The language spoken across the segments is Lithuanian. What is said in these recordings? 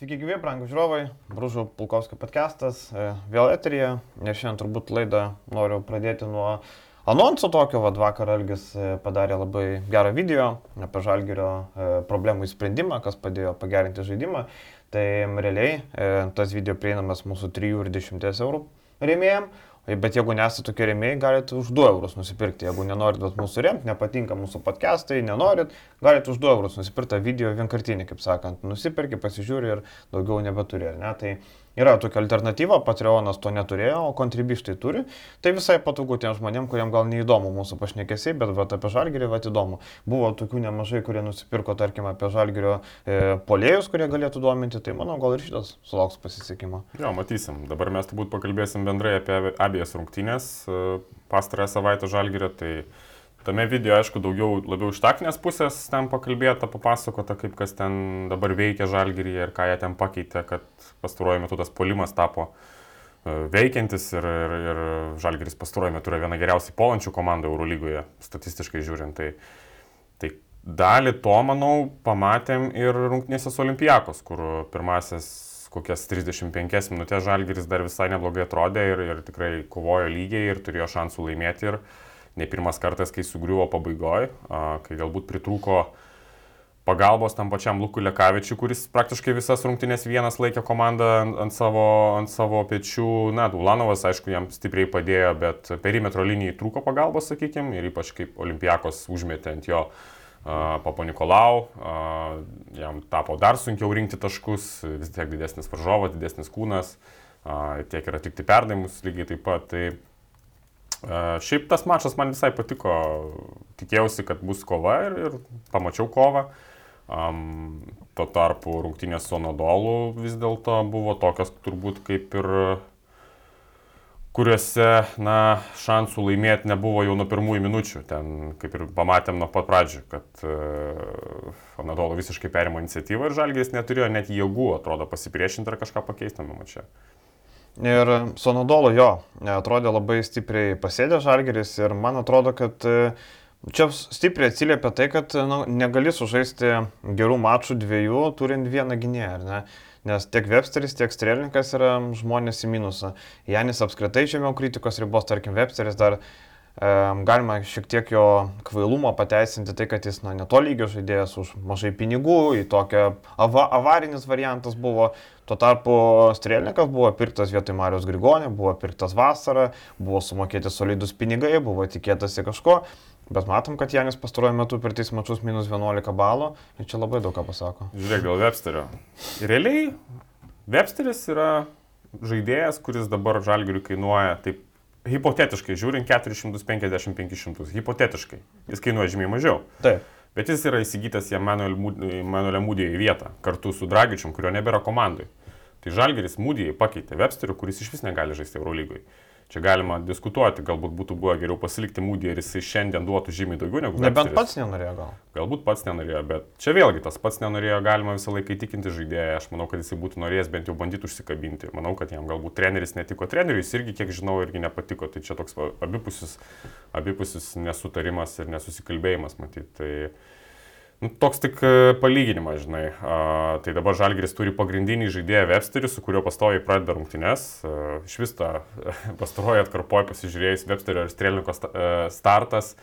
Sveiki, gyvi, brangų žiūrovai, Brūžų Pulkovskio podcastas, e, vėl eterija. Ir šiandien turbūt laidą noriu pradėti nuo anonso tokio, vad vakar Algis e, padarė labai gerą video apie žalgerio e, problemų įsprendimą, kas padėjo pagerinti žaidimą. Tai realiai tas video prieinamas mūsų 3 ir 10 eurų rėmėjim. Bet jeigu nesate tokie rėmėjai, galite už 2 eurus nusipirkti. Jeigu nenorit mūsų remti, nepatinka mūsų podcastai, nenorit, galite už 2 eurus nusipirkti video vienkartinį, kaip sakant. Nusipirki, pasižiūri ir daugiau nebeturi. Ne? Tai Yra tokia alternatyva, Patreonas to neturėjo, o kontribištai turi. Tai visai patogu tiem žmonėm, kuriem gal neįdomu mūsų pašnekesiai, bet vat, apie žalgerį vat įdomu. Buvo tokių nemažai, kurie nusipirko, tarkim, apie žalgerio e, polėjus, kurie galėtų dominti, tai manau, gal ir šitas sulauks pasisekimo. Jo, matysim. Dabar mes turbūt pakalbėsim bendrai apie abiejas rungtynės e, pastarąją savaitę žalgerio. Tai Tame video, aišku, daugiau labiau iš taktinės pusės ten pakalbėta, papasakota, kaip kas ten dabar veikia žalgyryje ir ką jie ten pakeitė, kad pastaruoju metu tas polimas tapo e, veikiantis ir, ir, ir žalgyris pastaruoju metu yra viena geriausiai polančių komandų Eurolygoje, statistiškai žiūrint. Tai, tai dalį to, manau, pamatėm ir rungtynėse su Olimpijakos, kur pirmasis kokias 35 minutės žalgyris dar visai neblogai atrodė ir, ir tikrai kovojo lygiai ir turėjo šansų laimėti. Ir, ne pirmas kartas, kai sugriuvo pabaigoje, kai galbūt pritrūko pagalbos tam pačiam Lukui Lekavičiui, kuris praktiškai visas rungtynės vienas laikė komandą ant, savo, ant savo pečių. Na, Dulanovas, aišku, jam stipriai padėjo, bet perimetro linijai trūko pagalbos, sakykime, ir ypač kaip Olimpijakos užmetė ant jo Papo Nikolau, jam tapo dar sunkiau rinkti taškus, vis tiek didesnis varžovas, didesnis kūnas, tiek ir atlikti perdavimus lygiai taip pat. Tai, Šiaip tas mačas man visai patiko, tikėjausi, kad bus kova ir, ir pamačiau kovą. Um, tuo tarpu rungtynės su Anadolu vis dėlto buvo tokios turbūt kaip ir kuriuose, na, šansų laimėti nebuvo jau nuo pirmųjų minučių. Ten, kaip ir pamatėm nuo pat pradžių, kad uh, Anadolu visiškai perimo iniciatyvą ir Žalgės neturėjo net jėgų, atrodo, pasipriešinti ar kažką pakeisti tame mače. Ir su Anadolu jo, atrodė labai stipriai pasėdė Žalgeris ir man atrodo, kad e, čia stipriai atsiliepia tai, kad nu, negali sužaisti gerų mačų dviejų, turint vieną gynėją, ar ne? Nes tiek Websteris, tiek Strelnikas yra žmonės į minusą. Janis apskritai žemiau kritikos ribos, tarkim, Websteris dar galima šiek tiek jo kvailumą pateisinti tai, kad jis na, netolygio žaidėjas už mažai pinigų, į tokią ava, avarinis variantas buvo. Tuo tarpu Strelnikas buvo pirktas vietoj Marijos Grigonė, buvo pirktas vasarą, buvo sumokėti solidus pinigai, buvo tikėtasi kažko. Bet matom, kad Janis pastaruoju metu per tais mačius minus 11 balų ir čia labai daug ką pasako. Žiūrėk, dėl Websterio. Realiai, Websteris yra žaidėjas, kuris dabar žalgiriui kainuoja taip hipotetiškai žiūrint 450-500, hipotetiškai. Jis kainuoja žymiai mažiau. Taip. Bet jis yra įsigytas į Emanuelio Mūdijai vietą kartu su Dragičium, kurio nebėra komandai. Tai Žalgeris Mūdijai pakeitė Websteriu, kuris iš vis negali žaisti Eurolygoje. Čia galima diskutuoti, galbūt būtų buvę geriau pasilikti mūdį ir jisai šiandien duotų žymiai daugiau negu... Nebent pats nenorėjo gal. Galbūt pats nenorėjo, bet čia vėlgi tas pats nenorėjo, galima visą laiką įtikinti žaidėją. Aš manau, kad jisai būtų norėjęs bent jau bandyti užsikabinti. Manau, kad jam galbūt treneris netiko. Treneriui irgi, kiek žinau, irgi nepatiko. Tai čia toks abipusis, abipusis nesutarimas ir nesusikalbėjimas, matyt. Tai, Nu, toks tik e, palyginimas, žinai. A, tai dabar Žalgris turi pagrindinį žaidėją Websterį, su kuriuo pastoviai pradeda rungtynes. Iš vis tą pastarojo atkarpoje pasižiūrėjus Websterio ir Strelniko e, startas,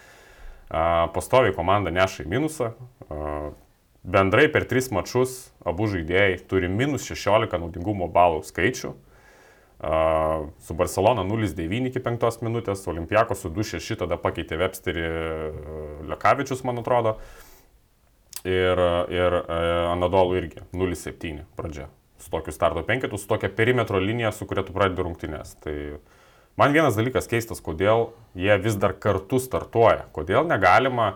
a, pastoviai komanda neša į minusą. A, bendrai per tris mačius abu žaidėjai turi minus 16 naudingumo balų skaičių. Uh, su Barcelona 0-9 iki 5 minutės, Olimpijakos su 2-6 tada pakeitė Websterį Lekavičius, man atrodo. Uh, ir, ir e, Anadolu irgi 0-7 pradžia. Su tokiu starto penketu, su tokia perimetro linija, su kuria tu pradedi rungtynės. Tai man vienas dalykas keistas, kodėl jie vis dar kartu startuoja. Kodėl negalima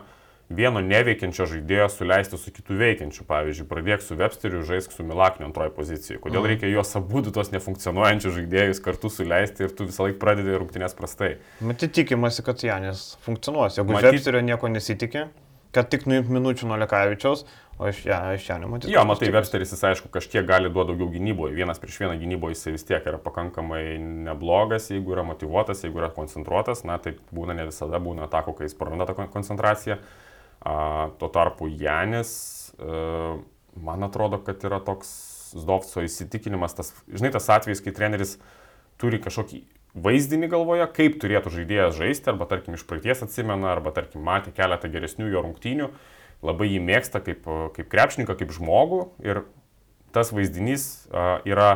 vieno neveikiančio žaidėjo suleisti su kitu veikiančiu. Pavyzdžiui, pradėk su Websteriu, žaisk su Milakniu antroje pozicijoje. Kodėl mhm. reikia juos abu tos nefunkcionuojančius žaidėjus kartu suleisti ir tu visą laiką pradedi rungtynės prastai. Matyt, tikimasi, kad Janis funkcionuos. Jeigu Matyt... Websterio nieko nesitikė kad tik nuimt minučių nuo Lekavičiaus, o iš čia, iš čia nematyti. Jo, matai, Websteris jis aišku kažkiek gali duoti daugiau gynyboje. Vienas prieš vieną gynyboje jis vis tiek yra pakankamai neblogas, jeigu yra motivuotas, jeigu yra koncentruotas, na tai būna ne visada, būna atako, kai jis praranda tą koncentraciją. A, tuo tarpu Janis, a, e, man atrodo, kad yra toks Zdovco įsitikinimas, tas, žinai, tas atvejis, kai treneris turi kažkokį vaizdinį galvoje, kaip turėtų žaidėjas žaisti, arba tarkim iš praeities atsimena, arba tarkim matė keletą geresnių jo rungtynių, labai jį mėgsta kaip, kaip krepšininką, kaip žmogų ir tas vaizdinys yra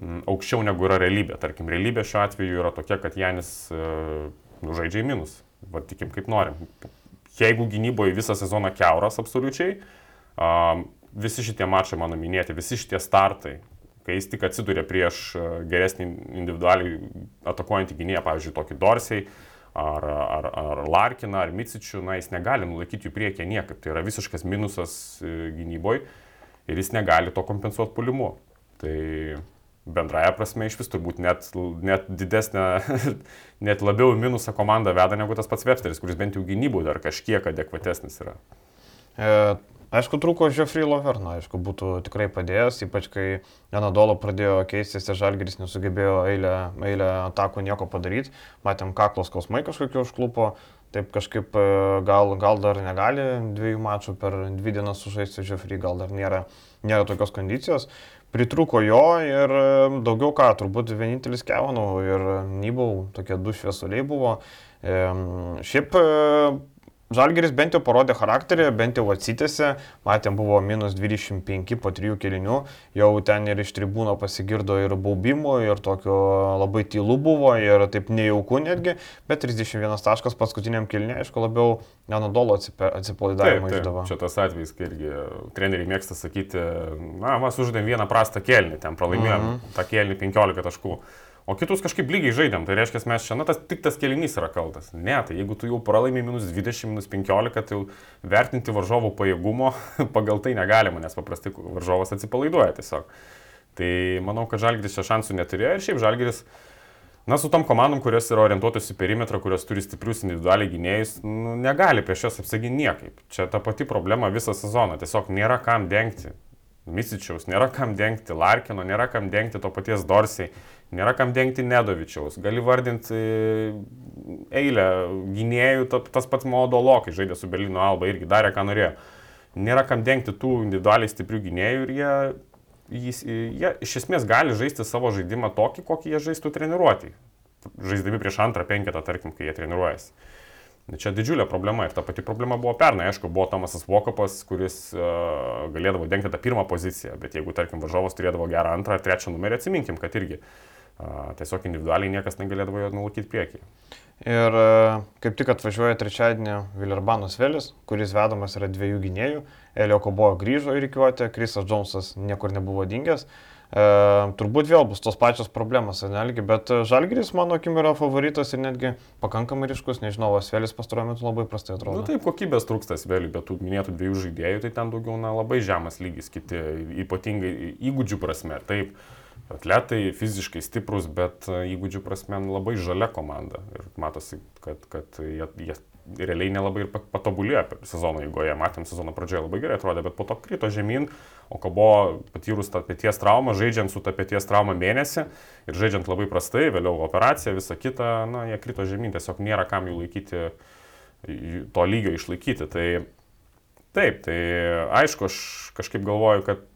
m, aukščiau negu yra realybė. Tarkim, realybė šiuo atveju yra tokia, kad Janis uh, žaidžia į minus. Vatikim kaip norim. Jeigu gynyboje visą sezoną keuras absoliučiai, visi šitie mačai mano minėti, visi šitie startai, kai jis tik atsiduria prieš geresnį individualiai atakuojantį gynėją, pavyzdžiui, tokį Dorsiai, ar, ar, ar Larkiną, ar Micičių, na, jis negali nulaikyti jų priekį niekaip. Tai yra visiškas minusas gynyboje ir jis negali to kompensuoti pulimu. Tai bendraja prasme iš vis turbūt net, net didesnė, net labiau minusą komandą veda negu tas pats Websteris, kuris bent jau gynybų dar kažkiek adekvatesnis yra. E, Aišku, trūko Žefrey Loverno, aišku, būtų tikrai padėjęs, ypač kai Anadolo pradėjo keistis ir Žalgiris nesugebėjo eilę, eilę atakų nieko padaryti. Matėm, kaklos kosmai kažkokio užklupo, taip kažkaip e, gal, gal dar negali dviejų mačų per dvi dienas sužaisti Žefrey, gal dar nėra, nėra tokios kondicijos. Pritruko jo ir e, daugiau ką, turbūt vienintelis Kevanų ir Nybau, tokie du šviesuliai buvo. E, šiaip Žalgeris bent jau parodė charakterį, bent jau atsitėsi, matėm buvo minus 25 po trijų kelinių, jau ten ir iš tribūno pasigirdo ir baubimų, ir tokio labai tylu buvo, ir taip nejauku netgi, bet 31 taškas paskutiniam keliniui, aišku, labiau nenodolo atsipalaidavimo išdavo. Čia tas atvejis, kai irgi treneriai mėgsta sakyti, na, mes uždėm vieną prastą kelnį, ten pralaimėjom mm -hmm. tą kelnį 15 taškų. O kitus kažkaip lygiai žaidėm, tai reiškia, mes na, tas, tik tas kelinys yra kaltas. Ne, tai jeigu tu jau pralaimi minus 20, minus 15, tai vertinti varžovo pajėgumo pagal tai negalima, nes paprastai varžovas atsipalaiduoja tiesiog. Tai manau, kad Žalgiris čia šansų neturėjo ir šiaip Žalgiris, na, su tom komandom, kurios yra orientuotos į perimetrą, kurios turi stiprius individualiai gynėjus, nu, negali prieš juos apsiginti niekaip. Čia ta pati problema visą sezoną, tiesiog nėra kam dengti. Misičiaus, nėra kam dengti Larkino, nėra kam dengti to paties Dorsiai Nėra kam dengti Nedovičiaus. Gali vardinti e, eilę gynėjų, tas pats Modolo, kai žaidė su Berlyno Alba, irgi darė, ką norėjo. Nėra kam dengti tų individualiai stiprių gynėjų ir jie, jis, jie iš esmės gali žaisti savo žaidimą tokį, kokį jie žaistų treniruotį. Žaisdami prieš antrą penketą, tarkim, kai jie treniruojasi. Čia didžiulė problema ir ta pati problema buvo pernai. Aišku, buvo Tomasas Vokapas, kuris uh, galėdavo dengti tą pirmą poziciją, bet jeigu, tarkim, varžovas turėdavo gerą antrą ar trečią numerį, atsiminkim, kad irgi uh, tiesiog individualiai niekas negalėdavo jo nulaikyti priekį. Ir kaip tik atvažiuoja trečiadienį Vilerbanos Vėlis, kuris vedamas yra dviejų gynėjų. Elio Kobo grįžo į reikiuotę, Krisas Džonsas niekur nebuvo dingęs. E, turbūt vėl bus tos pačios problemos, netgi, bet Žalgiris, mano akim, yra favoritas ir netgi pakankamai ryškus, nežinau, Asvelis pastaruoju metu labai prastai atrodo. Na nu, taip, kokybės trūksta Asveliui, bet tų minėtų dviejų žaidėjų, tai ten daugiau, na, labai žemas lygis, kiti ypatingai įgūdžių prasme. Taip, atletai fiziškai stiprus, bet e, įgūdžių prasme nu, labai žalia komanda. Ir matosi, kad, kad jie, jie realiai nelabai ir patobulėjo sezono eigoje. Matėm sezono pradžioje labai gerai atrodė, bet po to krito žemyn, o ko buvo patyrus tą pėties traumą, žaidžiant su tą pėties traumą mėnesį ir žaidžiant labai prastai, vėliau operacija, visa kita, na, jie krito žemyn, tiesiog nėra kam jų laikyti, to lygio išlaikyti. Tai taip, tai aišku, aš kažkaip galvoju, kad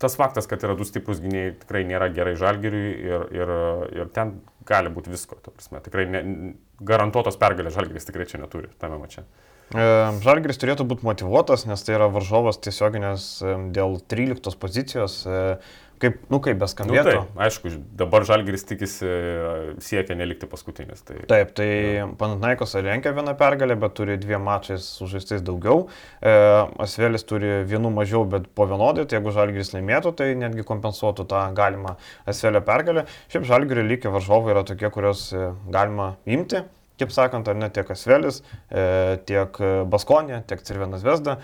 tas faktas, kad yra du stiprus gynėjai, tikrai nėra gerai žalgiriui ir, ir, ir ten gali būti visko. Tikrai ne, garantuotos pergalės žalgiris tikrai čia neturi tame mače. E, žalgiris turėtų būti motivuotas, nes tai yra varžovas tiesioginės e, dėl 13 pozicijos. E, kaip, nu kaip beskambėtų. Nu, tai, aišku, dabar Žalgiris tikisi, siekia nelikti paskutinis. Tai, taip, tai. Panatnaikos lenkia vieną pergalę, bet turi dviem mačiais sužaistais daugiau. E, Asvelis turi vienu mažiau, bet po vienodai, tai jeigu Žalgiris laimėtų, tai netgi kompensuotų tą galimą Asvelio pergalę. Šiaip Žalgirio lygiai varžovai yra tokie, kuriuos e, galima imti kaip sakant, ar ne tiek Asvelis, e, tiek Baskonė, tiek Cirvenas Vesda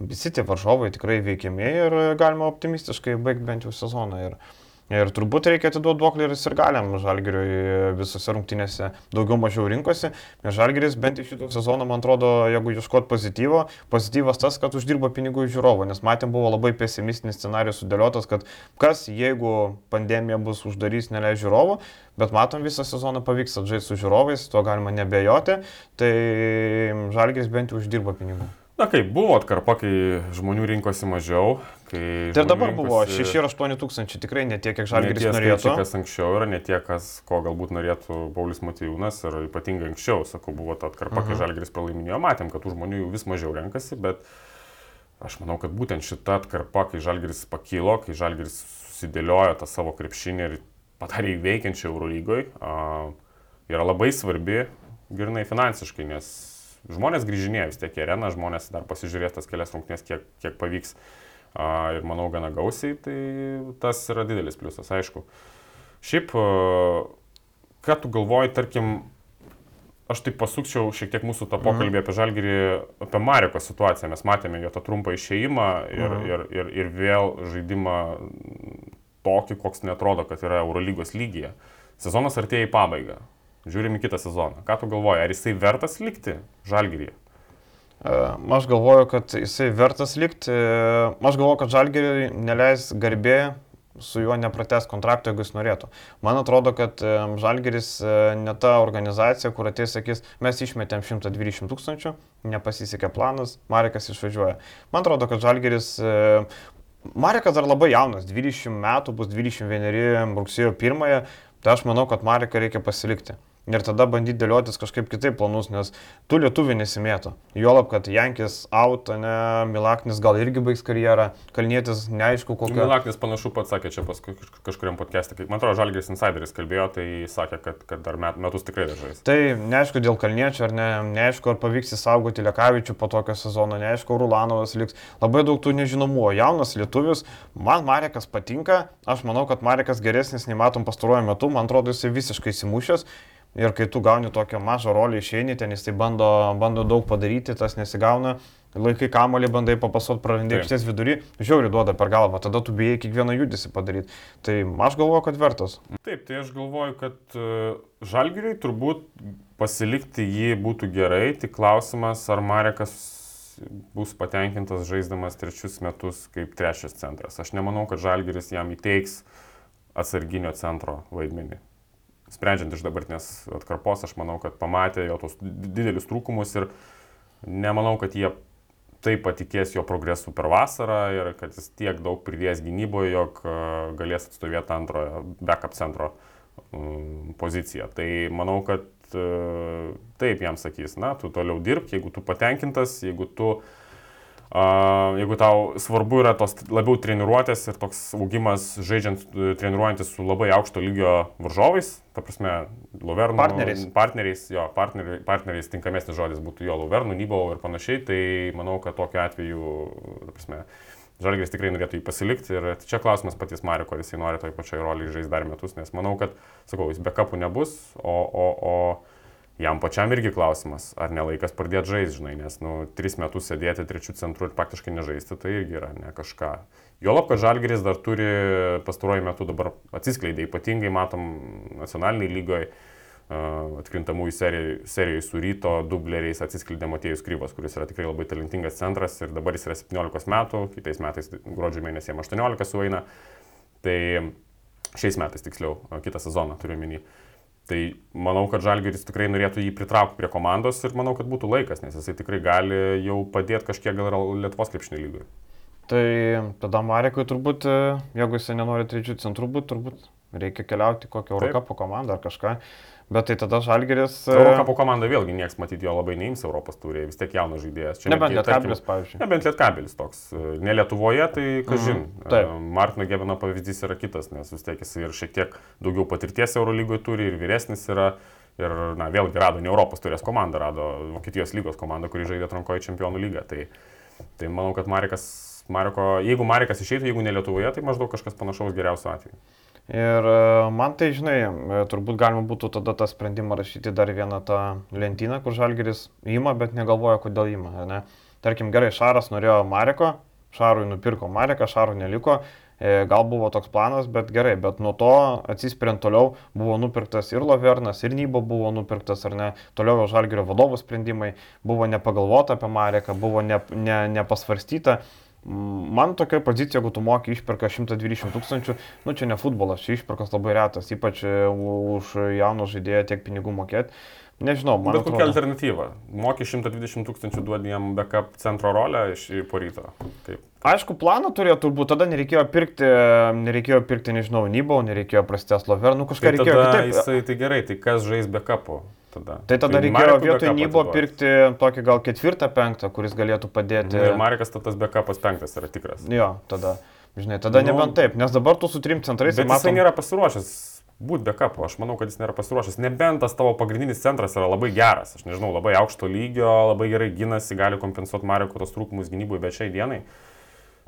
visi tie varžovai tikrai veikiami ir galima optimistiškai baigti bent jau sezoną. Ir, ir turbūt reikia atiduoti duoklį ir sirgaliam Žalgiriui visose rungtynėse daugiau mažiau rinkosi. Žalgiris bent iš šito sezono, man atrodo, jeigu ieškot pozityvo, pozityvas tas, kad uždirba pinigų iš žiūrovo. Nes matėm, buvo labai pesimistinis scenarius sudėliotas, kad kas, jeigu pandemija bus uždarys, neleis žiūrovo, bet matom visą sezoną pavyks atžaisti su žiūrovais, tuo galima nebejoti, tai Žalgiris bent jau uždirba pinigų. Na kaip, buvo atkarpa, kai žmonių rinkosi mažiau. Tai ir dabar buvo 6 ir 8 tūkstančiai, tikrai ne tiek, kiek Žalgiris norėtų. Kas anksčiau yra, ne tiek, kas, ko galbūt norėtų Paulius Matijūnas ir ypatingai anksčiau, sakau, buvo ta atkarpa, uh -huh. kai mhm. Žalgiris pralaiminėjo, matėm, kad tų žmonių vis mažiau renkasi, bet aš manau, kad būtent šita atkarpa, kai Žalgiris pakilo, kai Žalgiris susidėliojo tą savo krepšinį ir padarė įveikiančią Eurolygoj, yra labai svarbi, grinai finansiškai, nes žmonės grįžinėja vis tiek į areną, žmonės dar pasižiūrės tas kelias rungtynės, kiek, kiek pavyks. A, ir manau, gana gausiai, tai tas yra didelis pliusas, aišku. Šiaip, ką tu galvoji, tarkim, aš taip pasukčiau šiek tiek mūsų tą mhm. pokalbį mhm. apie Žalgirį, apie Mariko situaciją. Mes matėme jo tą trumpą išėjimą ir, mhm. ir, ir, ir vėl žaidimą tokį, koks netrodo, kad yra Eurolygos lygyje. Sezonas artėja į pabaigą žiūrim į kitą sezoną. Ką tu galvoji, ar jisai vertas likti Žalgiryje? Aš galvoju, kad jisai vertas likti. Aš galvoju, kad Žalgiriui neleis garbė su juo nepratęs kontrakto, jeigu jis norėtų. Man atrodo, kad Žalgeris ne ta organizacija, kur ateis sakys, mes išmetėm 120 tūkstančių, nepasisekė planas, Marekas išvažiuoja. Man atrodo, kad Žalgeris Marekas dar labai jaunas, 20 metų, bus 21 rugsėjo 1, tai aš manau, kad Mareką reikia pasilikti ir tada bandyti dėliotis kažkaip kitaip planus, nes tu lietuvių nesimėto. Juolab, kad Jankis out, ne, Milaknis gal irgi baigs karjerą, Kalnietis neaišku kokia. Milaknis panašu pats sakė čia pas kažkuriam podcast'e, kaip man atrodo, Žalgris Insideris kalbėjo, tai sakė, kad, kad dar met, metus tikrai dažais. Tai neaišku dėl Kalniečio, ar ne, neaišku, ar pavyks įsaugoti Lekavičių po tokio sezono, neaišku, Rulanovas liks. Labai daug tų nežinomų, jaunas lietuvis, man Marekas patinka, aš manau, kad Marekas geresnis nei matom pastaruoju metu, man atrodo, jisai visiškai įsimušęs. Ir kai tu gauni tokią mažą rolę išeini, ten jis tai bando, bando daug padaryti, tas nesigauna, laikai kamolį bandai papasot prarandė aikštės vidury, žiauri duoda per galvą, tada tu bijai kiekvieną judesi padaryti. Tai aš galvoju, kad vertas. Taip, tai aš galvoju, kad uh, žalgiriai turbūt pasilikti jį būtų gerai, tik klausimas, ar Marekas bus patenkintas žaisdamas trečius metus kaip trečias centras. Aš nemanau, kad žalgiris jam įteiks atsarginio centro vaidmenį sprendžiant iš dabartinės atkarpos, aš manau, kad pamatė jo tos didelius trūkumus ir nemanau, kad jie taip patikės jo progresu per vasarą ir kad jis tiek daug pridės gynyboje, jog e, galės atstovėti antrojo backup centro poziciją. Tai manau, kad e, taip jam sakys, na, tu toliau dirbk, jeigu tu patenkintas, jeigu tu uh, Jeigu tau svarbu yra tos labiau treniruotės ir toks augimas žaidžiant, e, treniruojantis su labai aukšto lygio varžovais, ta prasme, Lovernų partneriais, partneriais jo, partneriais, partneriais tinkamesnis žodis būtų jo Lovernų, Nybalo ir panašiai, tai manau, kad tokiu atveju, ta prasme, Žalgris tikrai norėtų jį pasilikti ir čia klausimas patys Mariko, ar jisai nori toj pačioj roliai žaisti dar metus, nes manau, kad, sakau, jis be kapų nebus, o, o, o jam pačiam irgi klausimas, ar nelaikas pradėti žaisti, žinai, nes, nu, tris metus sėdėti trečių centrų ir praktiškai nežaisti, tai irgi yra ne kažką. Juolab, kad Žalgeris dar turi pastaruoju metu dabar atsiskleidė, ypatingai matom nacionaliniai lygoje atkrintamųjų serijai su ryto dubleriais atsiskleidė Matėjus Kryvas, kuris yra tikrai labai talentingas centras ir dabar jis yra 17 metų, kitais metais gruodžio mėnesį 18 sueina, tai šiais metais tiksliau, kitą sezoną turiu minį. Tai manau, kad Žalgeris tikrai norėtų jį pritraukti prie komandos ir manau, kad būtų laikas, nes jisai tikrai gali jau padėti kažkiek gal Lietuvos krepšinio lygiui. Tai tada Marekui turbūt, e, jeigu jisai nenori trečių centrų turbūt reikia keliauti kokią Eurocapo komandą ar kažką. Bet tai tada Žalgeris. Eurocapo komanda vėlgi niekas matyti jo labai neims Europos turė, vis tiek jaunas žaidėjas. Čia nebent Lietkabelis, pavyzdžiui. Nebent Lietkabelis toks. E, ne Lietuvoje, tai kažin. Mm. Martino Gebino pavyzdys yra kitas, nes vis tiek jis ir šiek tiek daugiau patirties Eurolygoje turi ir vyresnis yra. Ir, na, vėlgi rado ne Europos turės komandą, rado Vokietijos lygos komandą, kuri žaidė atrankoje čempionų lygą. Tai, tai manau, kad Marikas, Mariko, jeigu Marikas išeitų, jeigu ne Lietuvoje, tai maždaug kažkas panašaus geriausiu atveju. Ir e, man tai, žinai, e, turbūt galima būtų tada tą sprendimą rašyti dar vieną tą lentyną, kur Žalgeris įima, bet negalvoja, kodėl įima. Ne? Tarkim, gerai, Šaras norėjo Mareko, Šarui nupirko Mareką, Šarų neliko, e, gal buvo toks planas, bet gerai, bet nuo to atsispiriant toliau buvo nupirktas ir Lovernas, ir Nybo buvo nupirktas, ar ne, toliau Žalgerio vadovų sprendimai, buvo nepagalvota apie Mareką, buvo ne, ne, nepasvarstyta. Man tokia pozicija, jeigu tu moki išperka 120 tūkstančių, nu čia ne futbolas, čia išperkas labai retas, ypač e, už jauno žaidėjo tiek pinigų mokėti. Nežinau, man Bet kokia atrodo. alternatyva? Moki 120 tūkstančių duodi jam backup centro rolę iš po ryto. Kaip? Aišku, planą turėjo turbūt, tada nereikėjo pirkti, nereikėjo pirkti, nežinau, Nybau, nereikėjo prastės Lover, nu kažką Tai reikėjo kitaip. jisai, tai gerai, tai kas žais backupu tada? Tai tada reikėjo Marekui vietoj Nybo pirkti tokį gal ketvirtą, penktą, kuris galėtų padėti. Nu, Ir Marekas ta tas backupas penktas yra tikras. Jo, tada. Žinai, tada Nu, nebent taip, nes dabar tu su trim centrais Bet ir jisai matom. nėra pasiruošęs būti backupu. Aš manau, kad jis nėra pasiruošęs. Nebent tas tavo pagrindinis centras yra labai geras. Aš nežinau, labai aukšto lygio, labai gerai gynasi, gali kompensuoti Mareko tos trūkumus gynyboje, bet šiai dienai.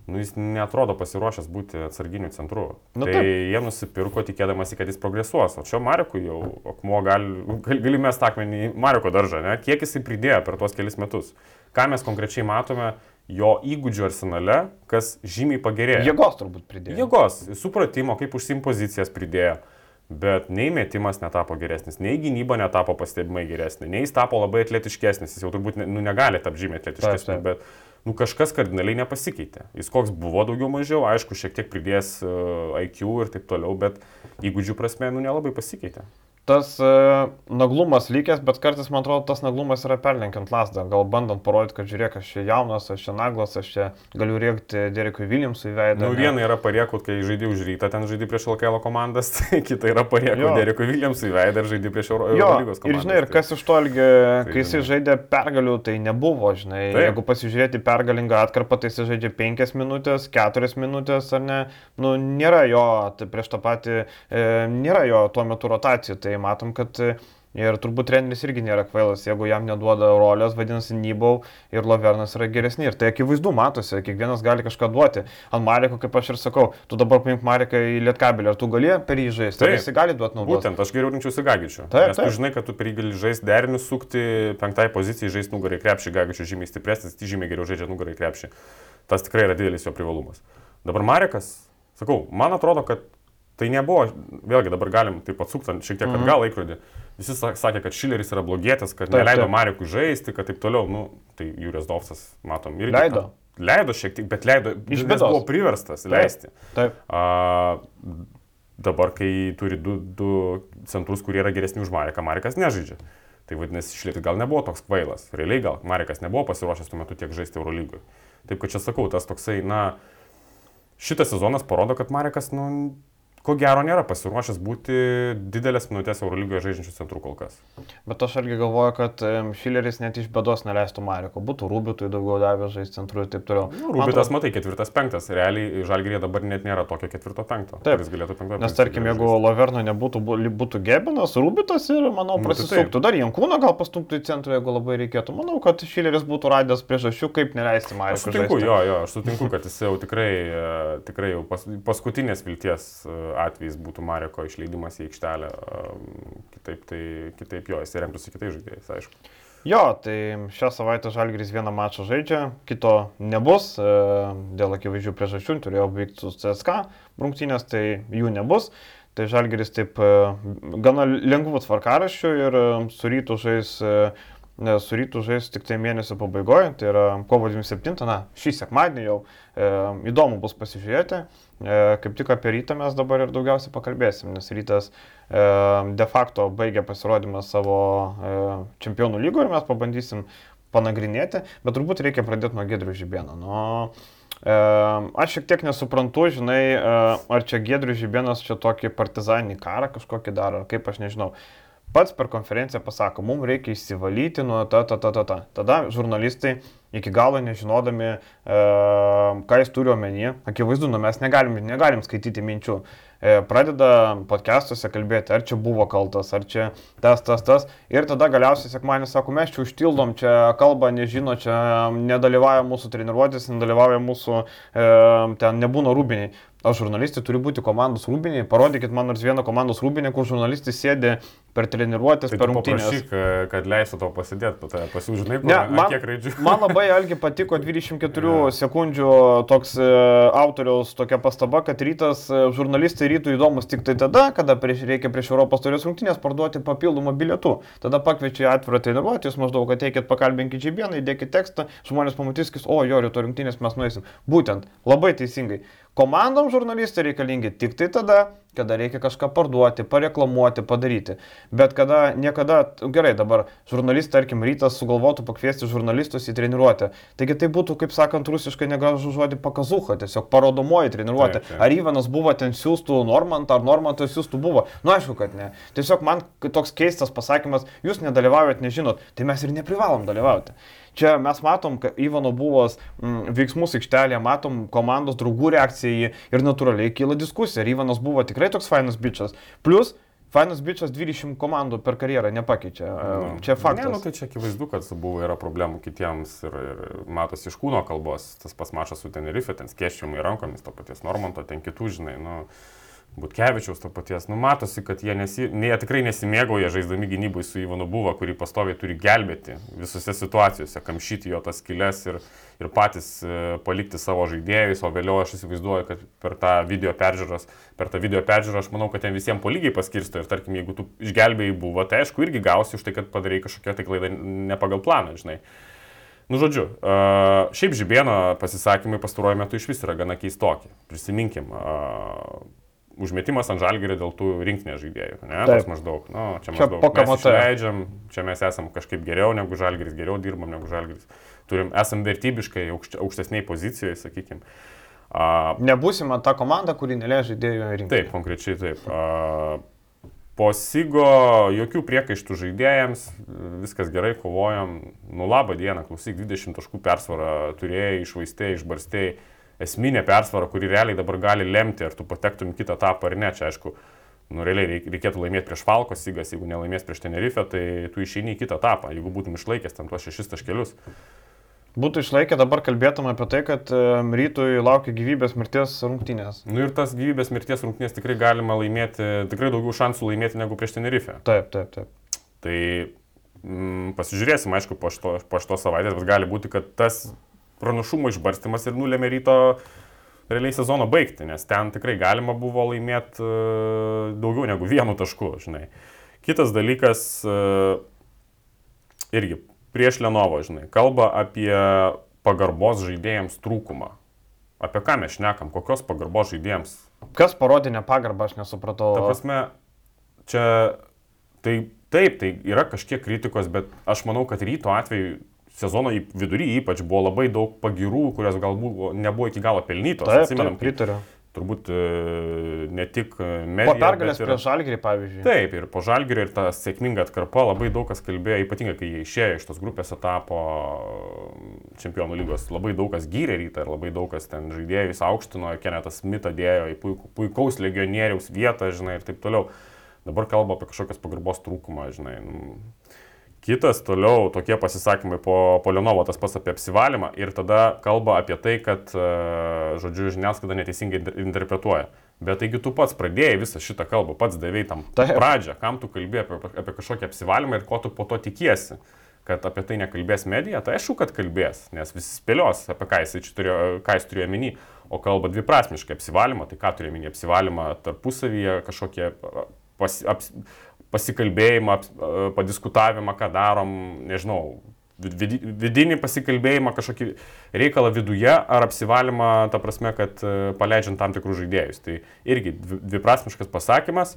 Nu, jis netrodo pasiruošęs būti atsarginiu centru. Nu, tai taip. jie nusipirko tikėdamasi, kad jis progresuos. O čia Marekui jau akmuo gali, gali, mes takmenį į Mareko daržą, ne? Kiek jisai pridėjo per tuos kelis metus. Ką mes konkrečiai matome jo įgūdžių arsenale, kas žymiai pagerėjo. Jėgos turbūt pridėjo. Jėgos, supratimo, kaip užsim pozicijas pridėjo. Bet nei metimas netapo geresnis, nei gynyba netapo pastebimai geresnė, nei jis tapo labai atletiškesnis, jis jau turbūt ne, nu, negali tapti žymiai atletiškesnis, bet nu, kažkas kardinaliai nepasikeitė. Jis koks buvo daugiau mažiau, aišku, šiek tiek pridės uh, IQ ir taip toliau, bet įgūdžių prasme nu, nelabai pasikeitė. Tas uh, naglumas lygęs, bet kartais man atrodo, tas naglumas yra perlenkiant lasdą. Gal bandant parodyti, kad žiūrėk, aš čia jaunas, aš čia naglas, aš čia galiu rėkti Derekui Williamsui veidą. Na, nu, viena yra pariekut, kai žaidži už rytą, ten žaidži prieš LKL komandas, tai kita yra pariekut. Derekui Williamsui veidą ir žaidži prieš Euro- Jo, Eurolygos ir žinai, ir Tai- kas iš to ilgi, kai jisai žinai. žaidė pergalių, tai nebuvo, žinai. Taip. Jeigu pasižiūrėti pergalingą atkarpą, tai jisai žaidžia 5 minutės, 4 minutės, ar ne. Nu, nėra jo, tai prieš tą patį, e, nėra jo tuo metu rotacijų, tai matom, kad e, Ir turbūt treneris irgi nėra kvailas, jeigu jam neduoda rolės, vadinasi, Nybau ir Lovernas yra geresni. Ir tai akivaizdu matosi, kiekvienas gali kažką duoti. Ant Mareko, kaip aš ir sakau, tu dabar paimk Mareką į Lietkabelį, ar tu gali per jį žaisti, ar Taip. jis gali duoti naudos. Būtent, aš geriau rinkčiausi Gagičių. Taip, Nes tu taip. žinai, kad tu per jį gali žaisti derinius, sukti penktai pozicijai, žaisti nugarai krepšį, Gagičių žymiai stipresnis, tai žymiai geriau žaidžia nugarai krepšį. Tas tikrai yra didelis jo privalumas. Dabar Marekas, sakau, man atrodo, kad tai nebuvo, vėlgi dabar galim taip atsuktant šiek tiek Mhm. atgal laikrodį. Visi sa- sakė, kad Šileris yra blogėtas, kad Taip, neleido taip. Marekui žaisti, kad taip toliau, nu, tai Jūrijas Dovsas, matom, irgi. Leido. Leido šiek tiek, bet leido, Iš bėdos. buvo priverstas Taip. leisti. Taip. A, dabar, kai turi du, du centrus, kurie yra geresni už Mareką, Marekas nežaidžia. Tai vadinasi, išlėti gal nebuvo toks kvailas. Realiai gal Marekas nebuvo pasiruošęs tuo metu tiek žaisti Eurolygoje. Taip kad čia sakau, tas toksai, na, šitas sezonas parodo, kad Marekas, nu, ko gero nėra pasiruošęs būti didelės minutės Eurolygoje žaidžiančių centrų kol kas. Bet aš irgi galvoju, kad Šileris net iš bėdos neleistų Mareko. Būtų Rubitui daugiau davęs žaisti centru ir taip toliau. Nu, Rubitas, atrodo- matai, ketvirtas, penktas. Realiai Žalgirė dabar net nėra tokio ketvirto, penkto. Taip. kuris galėtų penkto. Nes tarkim, jeigu Loverno nebūtų, būtų Gebinas, Rubitas ir, manau, Nu, tai prasisuktų. Dar Jankūną gal pastumtų į centrą, jeigu labai reikėtų. Manau, kad Šileris būtų radęs priežasčių, kaip neleisti Aš Marekui. sutinku, žaisti. jo, jo, aš sutinku, kad jis jau tikrai, e, tikrai jau pas, paskutinės vilties atvejais būtų Mareko išleidimas į aikštelę. e, Kitaip, tai, kitaip jo, jis remtųsi kitais žaidėjais, aišku. Jo, tai šią savaitę Žalgiris vieną mačą žaidžia, kito nebus, e, dėl akivaizdžių priežasčių, turėjo vykti su CSK rungtynės, tai jų nebus. Tai Žalgiris taip e, gana lengvų tvarkaraščių ir su rytų žais, e, ne, su rytų žais tik tai mėnesio pabaigoje, tai yra kovo 27, na, šį sekmadienį jau e, įdomu bus pasižiūrėti. E, kaip tik apie rytą mes dabar ir daugiausiai pakalbėsim, nes rytas e, de facto baigė pasirodymą savo e, čempionų lygoje ir mes pabandysim panagrinėti, bet turbūt reikia pradėti nuo Gedrių Žibėno. Nu, aš šiek tiek nesuprantu, žinai, ar čia Gedrių Žibėnas čia tokį partizaninį karą kažkokį daro, ar kaip aš nežinau. Pats per konferenciją pasako, mums reikia išsivalyti nuo ta, ta, ta, ta, ta. Tada žurnalistai iki galo nežinodami, e, ką jis turi omenyje, akivaizdu, nu, mes negalim, negalim skaityti minčių. E, pradeda podcastuose kalbėti, ar čia buvo kaltas, ar čia tas, tas, tas. Ir tada galiausiai sekmanį sako, mes čia užtildom, čia kalba nežino, čia nedalyvauja mūsų treniruotės, nedalyvauja mūsų, e, ten nebūna rūbiniai. O žurnalistai turi būti komandos rūbiniai. Parodykit man nors vieną komandos rūbinį, kur žurnalistai sėdi per treniruotės, Tai per rungtynės. paprašyk, e, kad leistų tau pasidėti, pasiūžinai, Ne, man, kiek raidžių. man labai algi patiko 24 sekundžių toks e, autoriaus tokia pastaba, kad rytas e, žurnalistai rytų įdomus tik tai tada, kada prieš, reikia prieš Europos turės rungtynės parduoti papildomą bilietų. Tada pakviečia atvirą treniruotę, jūs maždaug ateikit, pakalbinkit žibieną, įdėkit tekstą, žmonės pamatys, kad, o jo, ryto rungtynės mes nueisim. Būtent, labai teisingai. Komandom žurnalistai reikalingi tik tai tada, kada reikia kažką parduoti, pareklamuoti, padaryti. Bet kada niekada, gerai, dabar žurnalistai, tarkim, rytas sugalvotų pakviesti žurnalistus į treniruotę. Taigi tai būtų, kaip sakant, rusiškai negražų žodį pakazuha, tiesiog parodomoji treniruotė. Taip, taip. Ar Ivanas buvo ten siūstų Normantą, ar Normantas siūstų buvo? Nu, aišku, kad ne. Tiesiog man toks keistas pasakymas, jūs nedalyvaujat, nežinot, tai mes ir neprivalom dalyvauti. Čia mes matom, kad Ivano buvo mm, veiksmus aikštelėje, matom komandos draugų reakciją į ir natūraliai kyla diskusija. Ar Ivanas buvo tikrai toks fainas bičias. Plus, Fainas bičias 20 komandų per karjerą nepakeičia. No. Čia faktas. Ne, nu, tai čia akivaizdu, kad buvo yra problemų kitiems ir, ir matosi iš kūno kalbos. Tas pas mašas su Tenerife, ten skėščiamai rankomis, to paties Normanto, ten kitų, žinai. Nu, Butkevičiaus to paties, nu matosi, kad jie, nesi, ne, jie tikrai nesimėgauja žaisdami gynybai su Ivanu Buvo, kurį pastoviai turi gelbėti visose situacijose, kamšyti jo tas kilės ir, ir patys e, palikti savo žaidėjus, o vėliau aš įsivaizduoju, kad per tą video peržiūras, per tą video peržiūrą aš manau, kad ten visiems po lygiai paskirsto ir tarkim, jeigu tu išgelbėjai Buvo, tai aišku irgi gausi už tai, kad padarai kažkokią tai klaidą ne pagal planą, žinai. Nu, žodžiu, uh, šiaip Žibėno pasisakymai pastaruoju metu iš vis yra gana keistokie. Prisiminkim, uh, užmetimas ant žalgerio dėl tų rinkinės žaidėjų. Ne, tas maždaug, nu, čia maždaug. Čia mes leidžiam, čia mes esam kažkaip geriau negu žalgeris, geriau dirbam negu žalgeris. Turim, esam vertybiškai aukšt, aukštesniai pozicijoje, sakykime. Uh, Nebūsime ta komanda, kuri neleidžia žaidėjų rinkti. Taip, konkrečiai taip. Uh, po Sigo jokių priekaištų žaidėjams, viskas gerai, kovojam. Nu labą dieną, klausyk, 20 taškų persvarą turėjai, išvaistėjai, išbarstėjai esminė persvara, kuri realiai dabar gali lemti, ar tu patektum į kitą etapą ar ne. Čia aišku, nu, realiai reikėtų laimėti prieš Falkos įgas, jeigu nelaimės prieš Tenerife, tai tu išeini į kitą etapą, jeigu būtum išlaikęs ten tuos šešis taškelius. Būtų išlaikę, dabar kalbėtum apie tai, kad rytui laukia gyvybės mirties rungtynės. Nu ir tas gyvybės mirties rungtynės tikrai galima laimėti, tikrai daugiau šansų laimėti negu prieš Tenerife. Taip, taip, taip. Tai mm, pasižiūrėsim, aišku, po šitos šito savaitės, bet gali būti, kad tas pranašumo išbarstimas ir nulėmė ryto realiai sezono baigti, nes ten tikrai galima buvo laimėti e, daugiau negu vienu tašku, žinai. Kitas dalykas, e, irgi prieš Lenovo, žinai, kalba apie pagarbos žaidėjams trūkumą. Apie ką mes šnekam, kokios pagarbos žaidėjams? Kas parodė nepagarbą, aš nesupratau. Ta prasme, čia tai taip, tai yra kažkiek kritikos, bet aš manau, kad ryto atveju sezono vidury ypač buvo labai daug pagirų, kurios galbūt nebuvo iki galo pelnytos. Taip, Atsimenam, taip, pritariu. Turbūt e, ne tik medija. Po pergalės ir... prieš Žalgirį, pavyzdžiui. Taip, ir po Žalgirį ir ta sėkminga atkarpa labai daug kas kalbėjo, ypatingai kai jie išėjo iš tos grupės etapo čempionų lygos, labai daug kas gyrė rytą ir labai daug kas ten žaidėjus aukštino, Kenetas Smithą dėjo į puik, puikaus legionieriaus vietą, žinai, ir taip toliau. Dabar kalba apie kažkokias pagarbos trūkumą, žinai. Nu, Kitas toliau tokie pasisakymai po Polinovo, tas pats apie apsivalymą ir tada kalba apie tai, kad, e, žodžiu, žiniasklaida neteisingai interpretuoja. Bet taigi tu pats pradėjai visą šitą kalbą, pats davėjai tam Taip. pradžią, kam tu kalbėjai apie, apie kažkokį apsivalymą ir ko tu po to tikiesi kad apie tai nekalbės medija, tai aišku, kad kalbės, nes visi spėlios, apie ką jis, turėjo, ką jis turėjo minį, o kalba dviprasmiškai apsivalymą, tai ką turėjo minį apsivalymą tarpusavyje, kažkokie pas, aps, pasikalbėjimą, padiskutavimą, ką darom, nežinau, vidinį pasikalbėjimą, kažkokį reikalą viduje ar apsivalymą, ta prasme, kad e, paleidžiant tam tikrus žaidėjus. Tai irgi dviprasmiškas pasakymas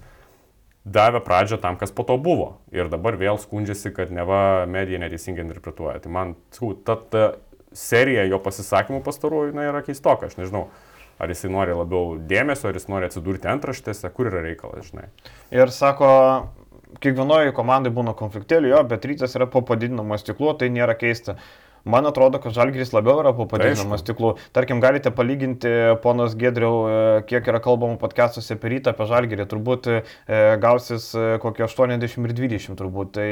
davė pradžią tam, kas po to buvo. Ir dabar vėl skundžiasi, kad neva medija neteisingai interpretuoja. Tai man, ta, ta serija jo pasisakymų pastarųjų yra keistoka, aš nežinau. Ar jisai nori labiau dėmesio, ar jis nori atsidurti antraštėse, kur yra reikalas, žinai. Ir sako, kiekvienoje komandai būna konfliktėlių, jo, bet rytas yra po padidinamo stiklu, tai nėra keista. Man atrodo, kad Žalgiris labiau yra po padidinamas stiklų. Tarkim, galite palyginti, ponas Gedriau, e, kiek yra kalbama podcastuose apie rytą, apie Žalgirį. Turbūt e, gausis e, kokie 80 ir 20 turbūt. Tai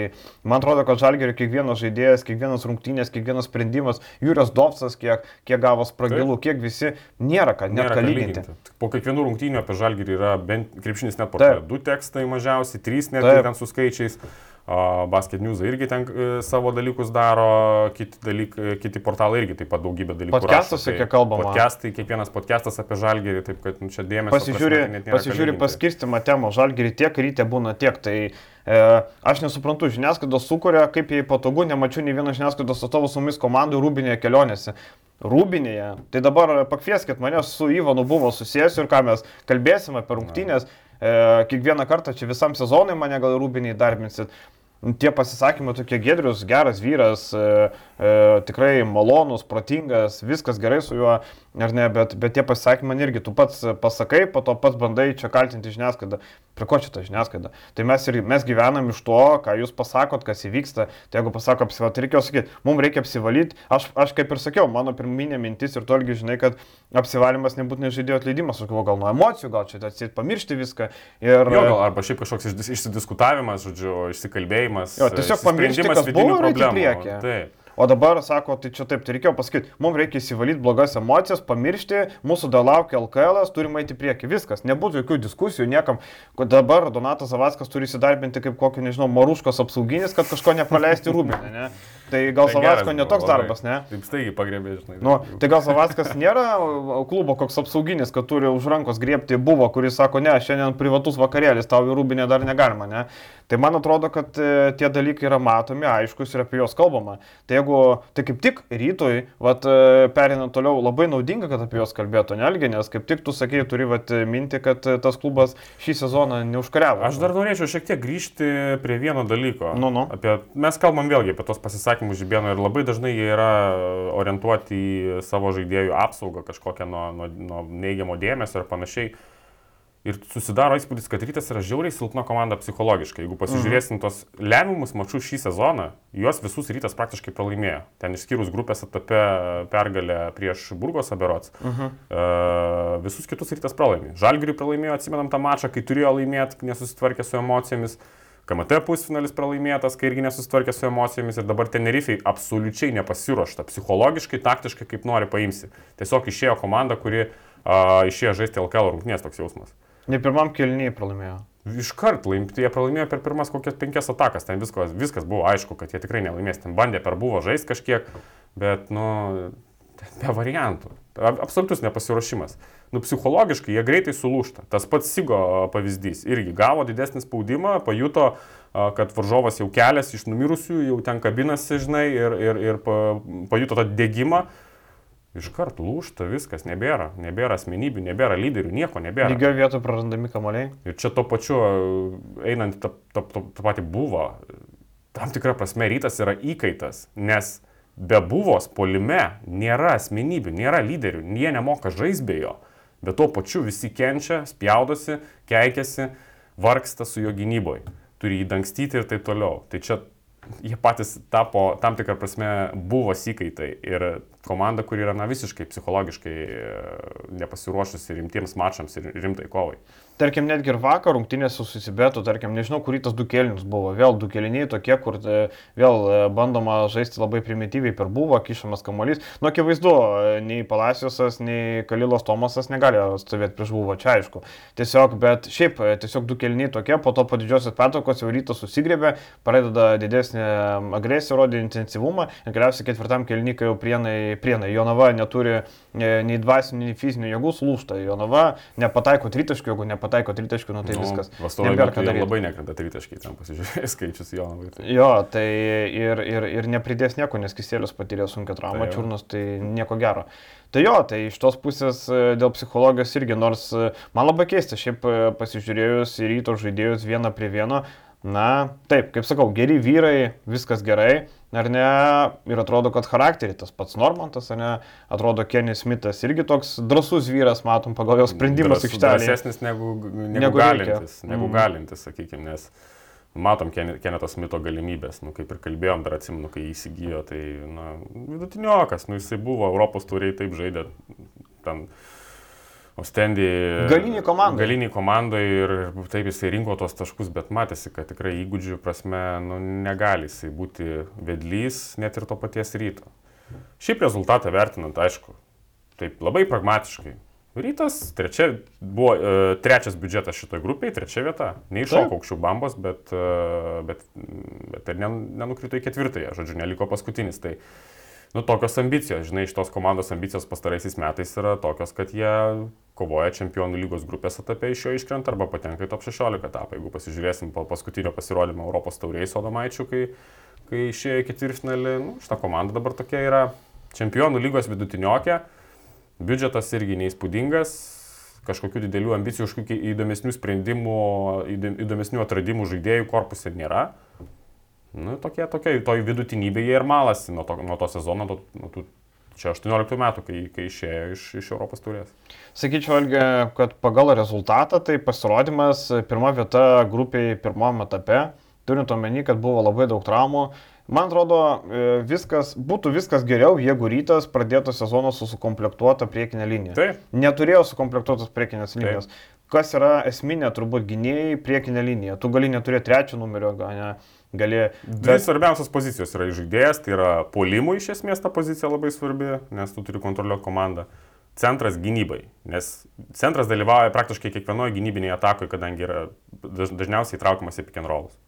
man atrodo, kad Žalgirio kiekvienas žaidėjas, kiekvienas rungtynės, kiekvienas sprendimas, Jūrijos Dovsas, kiek, kiek gavo spragilų, kiek visi, nėra ką, net ką lyginti. lyginti. Po kiekvienų rungtynių apie Žalgirį yra bent krepšinis net portale. Du tekstai mažiausiai, trys net ten su skaičiais. Basket News irgi ten e, savo dalykus daro, kiti, dalyk, e, kiti portalai irgi taip pat daugybę dalykų. Podcastuose, tai, kiek kalbama. Podcastai, kiekvienas podcastas apie žalgerį, taip kad nu, čia dėmesio. Pasižiūri, pasižiūri paskirstimą temų, žalgerį tiek ryte būna tiek, tai e, aš nesuprantu, žiniasklaidos sukuria, kaip jai patogu, nemačiau nei vieno žiniasklaidos atstovo su mumis komandų rūbinėje kelionėse. Rūbinėje. Tai dabar pakvieskit mane su Ivanu buvo susijęs ir ką mes kalbėsime apie rungtynės. Na kiekvieną kartą čia visam sezonui mane gal rūbiniai darbinsit. Tie pasisakymai tokie gedrius, geras vyras, e, e, tikrai malonus, protingas, viskas gerai su juo, ar ne, bet, bet tie pasisakymai irgi, tu pats pasakai, po to pats bandai čia kaltinti žiniasklaidą. Prie ko čia ta žiniasklaida? Tai mes, ir, mes gyvenam iš to, ką jūs pasakot, kas įvyksta. Tai jeigu pasako apsivalyti, tai reikėjo sakyti, mums reikia apsivalyti. Aš, aš kaip ir sakiau, mano pirminė mintis ir tolgi žinai, kad apsivalimas nebūtinai žaidėjo atleidimas, aš galvoju, gal nuo emocijų, gal čia atsit pamiršti viską. Ir... Jo, gal, arba šiaip kažkoks išsidiskutavimas, žodžiu, išsikalbėjimas. Jo, tiesiog pamiršti, kas buvo ir eiti priekį. Taip. O dabar sako, tai čia taip, tai reikėjo pasakyti, mums reikia įsivalyti blogas emocijas, pamiršti, mūsų dar laukia LKL, turime eiti prieki, viskas, nebūtų jokių diskusijų, niekam, dabar Donatas Zavaskas turi įsidarbinti kaip kokį, nežinau, maruškos apsauginis, kad kažko nepraleisti rūbinę, ne? Tai gal tai Savacko netoks darbas, ne? Taip staigiai pagrebė, žinai. Nu, tai gal Savackas nėra klubo koks apsauginis, kad turi už rankos griebti buvo, kuris sako, ne, šiandien privatus vakarėlis, tau į rūbinę dar negalima, ne? Tai man atrodo, kad e, tie dalykai yra matomi, aiškus ir apie juos kalbama. Tai jeigu, tai kaip tik rytoj, vat, e, perinant toliau, labai naudinga, kad apie juos kalbėtų Nelgi, nes kaip tik tu sakei, turi vat, minti, kad e, tas klubas šį sezoną neužkariavo. Aš dar norėčiau šiek tiek grįžti prie vieno dalyko. Nu, nu. Apie, mes kalbam vėlgi apie tos pasisakymus žibėno ir labai dažnai jie yra orientuoti į savo žaidėjų apsaugą kažkokią nuo, nuo, nuo neigiamo dėmesio ir panašiai. Ir susidaro įspūdis, kad rytas yra žiauriai silpna komanda psichologiškai. Jeigu pasižiūrėsim tos lemiamus mačius šį sezoną, juos visus rytas praktiškai pralaimėjo. Ten išskyrus grupės etape pergalę prieš Burgos aberots. Uh -huh. uh, visus kitus rytas pralaimėjo. Žalgiriui pralaimėjo, atsimenam tą mačą, kai turėjo laimėti, nesusitvarkė su emocijomis. KMT pusfinalis pralaimėtas, kai irgi nesusitvarkė su emocijomis ir dabar Tenerifei absoliučiai nepasiruošta. Psichologiškai, taktiškai, kaip nori paimsi. Tiesiog išėjo komanda, kuri uh, išėjo žaisti LKL rungtynės toks jausmas. Ne pirmam kelnyje pralaimėjo. Iškart laimėti, jie pralaimėjo per pirmas kokias penkias atakas, ten viskas, viskas buvo aišku, kad jie tikrai nelaimės, ten bandė per buvo žaisti kažkiek, bet, nu, be variantų. Absoliutus nepasiruošimas. Nu, psichologiškai jie greitai sulūšta. Tas pats Sigo pavyzdys. Irgi gavo didesnį spaudimą, pajuto, kad varžovas jau keliasi iš numirusių, jau ten kabinasi, žinai, ir, ir, ir pajuto tą dėgymą Iškart lūšta viskas, nebėra, nebėra asmenybių, nebėra lyderių, nieko nebėra. Lygioje vietoje prarandami kamoliai. Ir čia to pačiu, einant tą, tą, tą, tą patį buvo, tam tikrą prasme rytas yra įkaitas, nes be buvos polime nėra asmenybių, nėra lyderių, jie nemoka žaisbėjo, bet tuo pačiu visi kenčia, spjaudosi, keikiasi, vargsta su jo gynyboje, turi jį dangstyti ir taip toliau. Tai čia jie patys tapo tam tikrą prasme buvo įkaitai ir komanda, kuri yra na, visiškai psichologiškai e, nepasiruošusi rimtiems mačams ir rimtai kovai. Tarkim, netgi ir vakar rungtynės su Susibetu, tarkim, nežinau, kurį tas du kelnius buvo. Vėl du keliniai tokie, kur e, vėl e, bandoma žaisti labai primityviai per buvo, kišamas kamuolys. Nu, akivaizdu, nei Palaciosas, nei Kalilas Tomasas negali stovėti prieš buvo, čia aišku. Tiesiog, bet šiaip, tiesiog du keliniai tokie, po to po didžiosios pertokos jau rytas susigrėbė, pradeda didesnį agresiją, rodė intensyvumą ir galiausiai ketvirtam keliniui, kai jau prienai prienai. Jonava neturi e, nei dvasinių, nei fizinių jėgų, lūšta. Jonava nepataiko tritaškių, jeigu nepataiko tritaškių, nu tai nu, viskas. Vastovai labai nekrenta tritaškiai, ten pasižiūrėjai skaičius Jonavai. Tai. Jo, tai ir, ir, ir nepridės nieko, nes Kisėlius patyrė sunkia trauma, tai čiurnas, tai nieko gero. Tai jo, tai iš tos pusės e, dėl psichologijos irgi, nors e, man labai keista, šiaip pasižiūrėjus į ryto žaidėjus vieną prie vieno, na, taip, kaip sakau, geri vyrai, viskas gerai, ar ne, ir atrodo, kad charakterį tas pats Normantas, ar ne, atrodo, Kenis Smithas irgi toks drasus vyras, matom, pagal jo sprendimus aikštelėje. Drąsesnis negu, negu, negu galintis, reikia. negu mm. galintis, sakykime, nes matom Keneto Smito galimybės, nu, kaip ir kalbėjom, dar atsimenu, kai įsigijo, tai, na, vidutiniokas, nu, jisai buvo Europos turiai taip žaidė, ten Ostendį. Galinį komandą. Galinį komandą ir taip jisai rinko tos taškus, bet matėsi, kad tikrai įgūdžių prasme nu, negali jisai būti vedlys net ir to paties ryto. Šiaip rezultatą vertinant, aišku, taip labai pragmatiškai. Rytas trečia, buvo e, trečias biudžetas šitoje grupėje, trečia vieta. Neiššoko aukščių bambos, bet, e, bet, bet ir nenukrito į ketvirtąją, žodžiu, neliko paskutinis. Tai, nu, tokios ambicijos, žinai, iš tos komandos ambicijos pastaraisiais metais yra tokios, kad jie kovoja čempionų lygos grupės etape iš jo iškrenta arba patenka į top 16 etapą. Jeigu pasižiūrėsim po paskutinio pasirodymo Europos tauriai Sodomaičių, kai, kai išėjo į ketvirtfinalį, nu, šita komanda dabar tokia yra čempionų lygos vidutiniokė, biudžetas irgi neįspūdingas, kažkokių didelių ambicijų, kažkokių įdomesnių sprendimų, įdomesnių atradimų žaidėjų korpusė nėra. Nu, tokie, tokie, toj vidutinybėje ir malasi nuo to, nuo to sezono, nuo, nuo tų Čia 18 metų, kai, kai išėjo iš, iš Europos turės. Sakyčiau, Algi, kad pagal rezultatą tai pasirodymas pirma vieta grupiai pirmame etape, turint omeny, kad buvo labai daug traumų, Man atrodo, e, viskas, būtų viskas geriau, jeigu rytas pradėtų sezoną su sukomplektuota priekinė linija. Taip. Neturėjo sukomplektuotos priekinės linijos. Taip. Kas yra esminė, turbūt gynėjai priekinė linija. Tu gali neturėti trečio numerio, ne, gali... Dvi bet... svarbiausios pozicijos yra žaidėjas, tai yra polimų iš esmės ta pozicija labai svarbi, nes tu turi kontroliuoti komandą. Centras gynybai, nes centras dalyvauja praktiškai kiekvienoje gynybinėje atakoje, kadangi yra dažniausiai įtraukiamas į pick and rollus.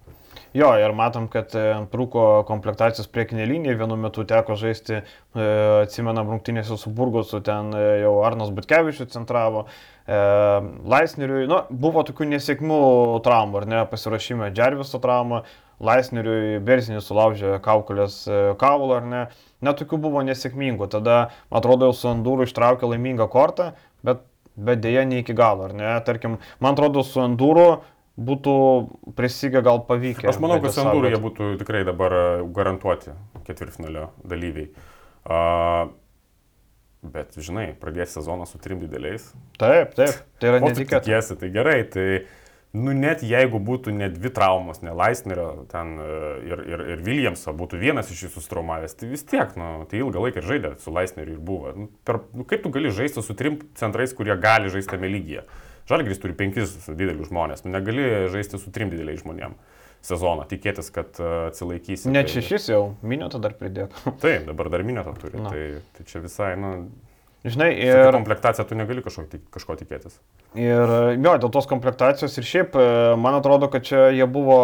Jo, ir matom, kad e, trūko komplektacijos priekinė linija, vienu metu teko žaisti, e, atsimenam, rungtynėse su Burgosu, ten e, jau Arnas Butkevičius centravo, Laisneriui, nu, buvo tokių nesėkmių traumų, ar ne, pasirašyme Džerviso traumą, Laisneriui Berzinis sulaužė kaukulės kaulą, ar ne, netokių buvo nesėkmingų, tada, atrodo, jau su Andūru ištraukė laimingą kortą, bet, bet dėja ne iki galo, ar ne, tarkim, man atrodo, su Andūru būtų prisigę gal pavykę. Aš manau, kad Sandūrų jie būtų tikrai dabar e, garantuoti ketvirtfinalio dalyviai. Uh, bet, žinai, pradės sezoną su trim dideliais. Taip, taip, tai yra netikėta. Tiesa, tai gerai, tai nu, net jeigu būtų ne dvi traumos, ne Laisnerio ten e, ir, ir, ir Williamso, būtų vienas iš jų sustraumavęs, tai vis tiek, nu, tai ilgą laiką žaidė su Laisneriu ir buvo. Nu, per, nu, kaip tu gali žaisti su trim centrais, kurie gali žaisti tame lygyje? Žalgris turi penkis didelius žmonės, nu, negali žaisti su trim dideliais žmonėmis sezoną, tikėtis, kad uh, atsilaikys. Net tai... šešis jau, minėtą dar pridėt. Taip, dabar dar minėtą turi. Na. Tai, tai čia visai, nu, Žinai, ir... komplektacija tu negali kažko, kažko tikėtis. Ir jo, dėl tos komplektacijos ir šiaip, e, man atrodo, kad čia jie buvo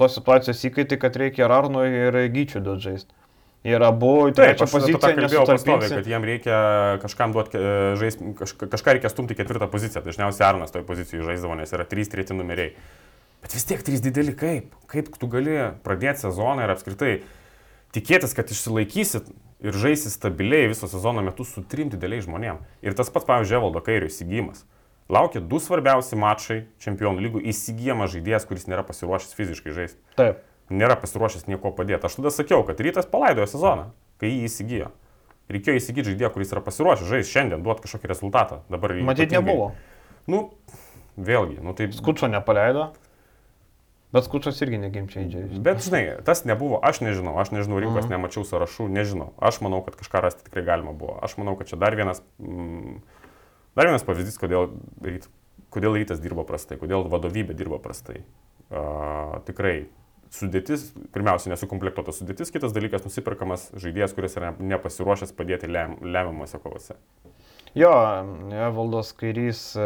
tos situacijos įkaitai, kad reikia ir Arno ir Gyčių duot žaisti. Ir abu į trečią poziciją. Aš kalbėjau pastoviai, kad jiem reikia kažkam duoti, e, žais, kaž, kažką reikia stumti ketvirtą poziciją. Dažniausiai Arnas toje pozicijoje žaisdavo, nes yra trys treti numeriai. Bet vis tiek trys dideli kaip? Kaip tu gali pradėti sezoną ir apskritai tikėtis, kad išsilaikysit ir žaisi stabiliai viso sezono metu su trim dideliais žmonėmis. Ir tas pats, pavyzdžiui, Evaldo Kairio įsigijimas. Laukia du svarbiausi mačai čempionų lygų įsigijamas žaidėjas, kuris nėra pasiruošęs fiziškai žaisti. Taip nėra pasiruošęs nieko padėti. Aš tada sakiau, kad rytas palaidojo sezoną, kai jį įsigijo. Reikėjo įsigyti žaidėją, kuris yra pasiruošęs žaisti šiandien, duoti kažkokį rezultatą. Dabar Matyt, nebuvo. Nu, vėlgi, nu tai... Skučio nepaleido. Bet skučas irgi negimčiai. Bet žinai, tas nebuvo, aš nežinau, aš nežinau, rinkos mm. nemačiau sąrašų, nežinau. Aš manau, kad kažką rasti tikrai galima buvo. Aš manau, kad čia dar vienas, mm, dar vienas pavyzdys, kodėl, ryt, kodėl rytas dirbo prastai, kodėl vadovybė dirbo prastai. Uh, tikrai sudėtis, pirmiausia, nesukomplektuota sudėtis, kitas dalykas, nusipirkamas žaidėjas, kuris yra nepasiruošęs padėti lem, lemiamuose kovose. Jo, Valdas Kairys e,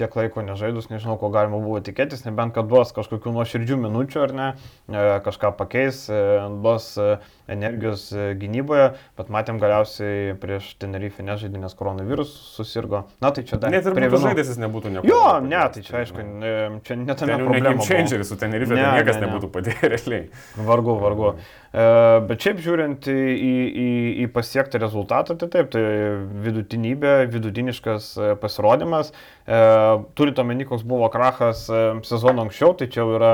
tiek laiko nežaidus, nežinau, ko galima buvo tikėtis, nebent kad duos kažkokių nuoširdžių minučių ar ne, e, kažką pakeis, e, duos energijos gynyboje, bet matėm galiausiai prieš Tenerife nežaidė, nes koronavirus susirgo. Na tai čia dar. Net ir prie žaidėjas jis nebūtų nieko. Jo, ne, tai čia aišku, ne, čia netame ten problema. Ne, changeris su Tenerife, ne, tai niekas ne, ne. nebūtų padėję realiai. Vargu, vargu. Bet šiaip žiūrint į, į, į pasiektą rezultatą, tai taip, tai vidutinybė vidutiniškas e, pasirodymas. E, turint omeny, koks buvo krachas e, sezono anksčiau, tai čia yra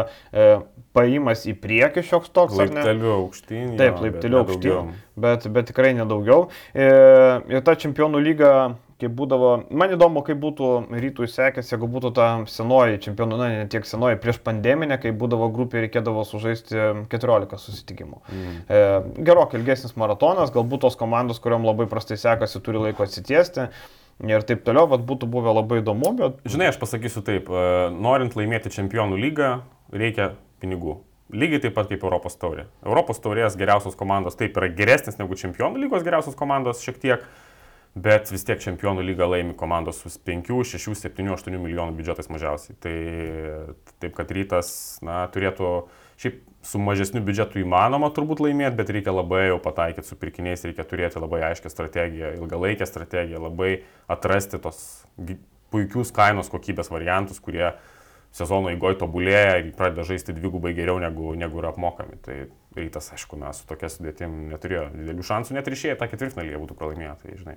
paėjimas į priekį šioks toks. Laipteliu aukštyn. Taip, laipteliu aukštyn, bet, bet tikrai nedaugiau. Ir ta čempionų lyga kaip būdavo, man įdomu, kaip būtų rytui sekęs, jeigu būtų ta senoji čempionų, na, ne tiek senoji, prieš pandeminę, kai būdavo grupė reikėdavo sužaisti 14 susitikimų. Mm. E, gerokai ilgesnis maratonas, galbūt tos komandos, kuriuom labai prastai sekasi, turi laiko atsitiesti. Ir taip toliau, vad būtų buvę labai įdomu, bet... Žinai, aš pasakysiu taip, e, norint laimėti čempionų lygą, reikia pinigų. Lygiai taip pat kaip Europos taurė. Europos taurės geriausios komandos taip yra geresnės negu čempionų lygos geriausios komandos šiek tiek, bet vis tiek čempionų lyga laimi komandos su 5, 6, 7, 8 milijonų biudžetais mažiausiai. Tai taip, kad rytas na, turėtų šiaip su mažesniu biudžetu įmanoma turbūt laimėti, bet reikia labai jau pataikyti su pirkiniais, reikia turėti labai aiškę strategiją, ilgalaikę strategiją, labai atrasti tos puikius kainos kokybės variantus, kurie sezono įgoj tobulėja ir pradeda žaisti dvigubai geriau negu, negu yra apmokami. Tai rytas, aišku, mes su tokia sudėtim neturėjo didelių šansų, net išėję tą ketvirtfinalį jie būtų pralaimėję. Tai, žinai.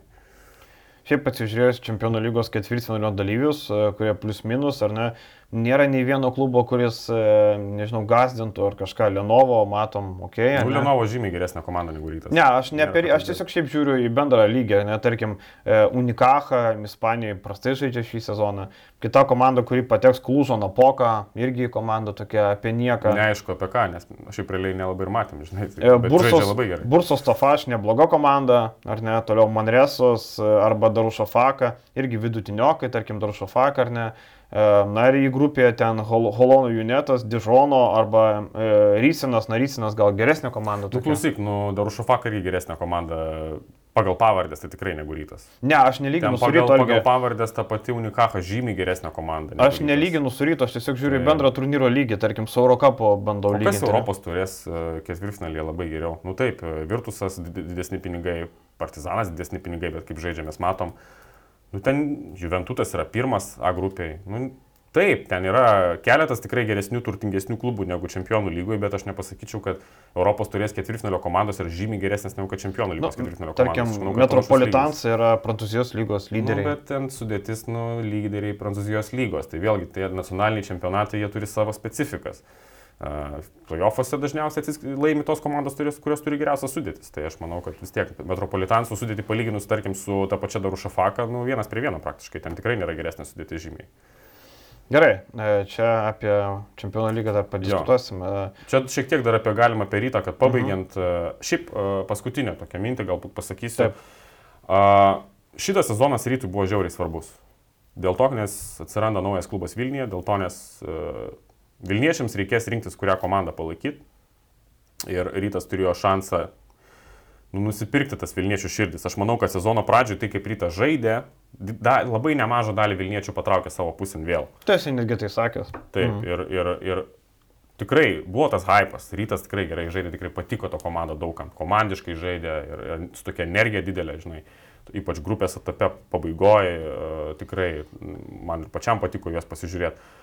Šiaip pasižiūrėjus čempionų lygos ketvirtfinalio dalyvius, e, kurie plius minus, ar ne, nėra nei vieno klubo, kuris, e, nežinau, gazdintų ar kažką. Lenovo, matom, ok. Nu, Lenovo žymiai geresnė komanda negu rytas. Ne, aš, ne per, aš tiesiog šiaip žiūriu į bendrą lygį, ne, tarkim, e, Unikaha, Ispanijoje prastai žaidžia šį sezoną. Kita komanda, kuri pateks Kluzo Napoka, irgi komanda tokia apie nieką. Neaišku apie ką, nes šiaip realiai nelabai ir matėm, žinai. Tai, Bursos, Bursos Tofaš, nebloga komanda, ar ne, toliau Manresos arba Darušafaka, irgi vidutiniokai, tarkim, Darušafaka, ar ne. E, na ir į grupėje ten Hol Holonų Junetas, Dižono arba e, Rysinas, na Rysinas gal geresnė komanda. Tu klausyk, nu Darušofak irgi geresnė komanda pagal pavardės, tai tikrai negu rytas. Ne, aš nelyginu su ryto. Pagal pavardės ta pati Unikaha žymiai geresnė komanda. Aš rytas. nelyginu su ryto, aš tiesiog žiūriu tai... bendrą turnyro lygį, tarkim, su Eurocapo bandau lyginti. Kas Europos turės e, ketvirtfinalį labai geriau? Nu taip, Virtusas didesni pinigai, Partizanas didesni pinigai, bet kaip žaidžia mes matom, Nu, ten Juventutas yra pirmas A grupiai. Nu, taip, ten yra keletas tikrai geresnių, turtingesnių klubų negu Čempionų lygoje, bet aš nepasakyčiau, kad Europos turės ketvirtfinalio komandos yra žymiai geresnės negu kad Čempionų lygos nu, ketvirtfinalio komandos. Tarkim, Metropolitans yra Prancūzijos lygos lyderiai. Nu, bet ten sudėtis, nu, lyderiai Prancūzijos lygos. Tai vėlgi, tie nacionaliniai čempionatai, jie turi savo specifikas. Uh, Playoffuose dažniausiai laimi tos komandos, kurios turi geriausias sudėtis. Tai aš manau, kad vis tiek Metropolitansų sudėti palyginus, tarkim, su ta pačia Darušafaka, nu vienas prie vieno praktiškai, ten tikrai nėra geresnė sudėtis žymiai. Gerai, e, čia apie čempionų lygą dar padiskutuosime. Čia šiek tiek dar apie galimą apie rytą, kad pabaigiant, mhm. -huh. šiaip paskutinę tokią mintį galbūt pasakysiu. Taip. Šitas sezonas rytui buvo žiauriai svarbus. Dėl to, nes atsiranda naujas klubas Vilniuje, dėl to, nes Vilniečiams reikės rinktis, kurią komandą palaikyti. Ir rytas turėjo šansą nu, nusipirkti tas Vilniečių širdis. Aš manau, kad sezono pradžioje tai kaip rytas žaidė, da, labai nemažą dalį Vilniečių patraukė savo pusin vėl. Tu esi netgi tai sakęs. Taip, mm. ir, ir, ir tikrai buvo tas hypas, rytas tikrai gerai žaidė, tikrai patiko to komanda daugam, komandiškai žaidė ir, ir su tokia energija didelė, žinai, ypač grupės etape pabaigoje, tikrai man ir pačiam patiko juos pasižiūrėti.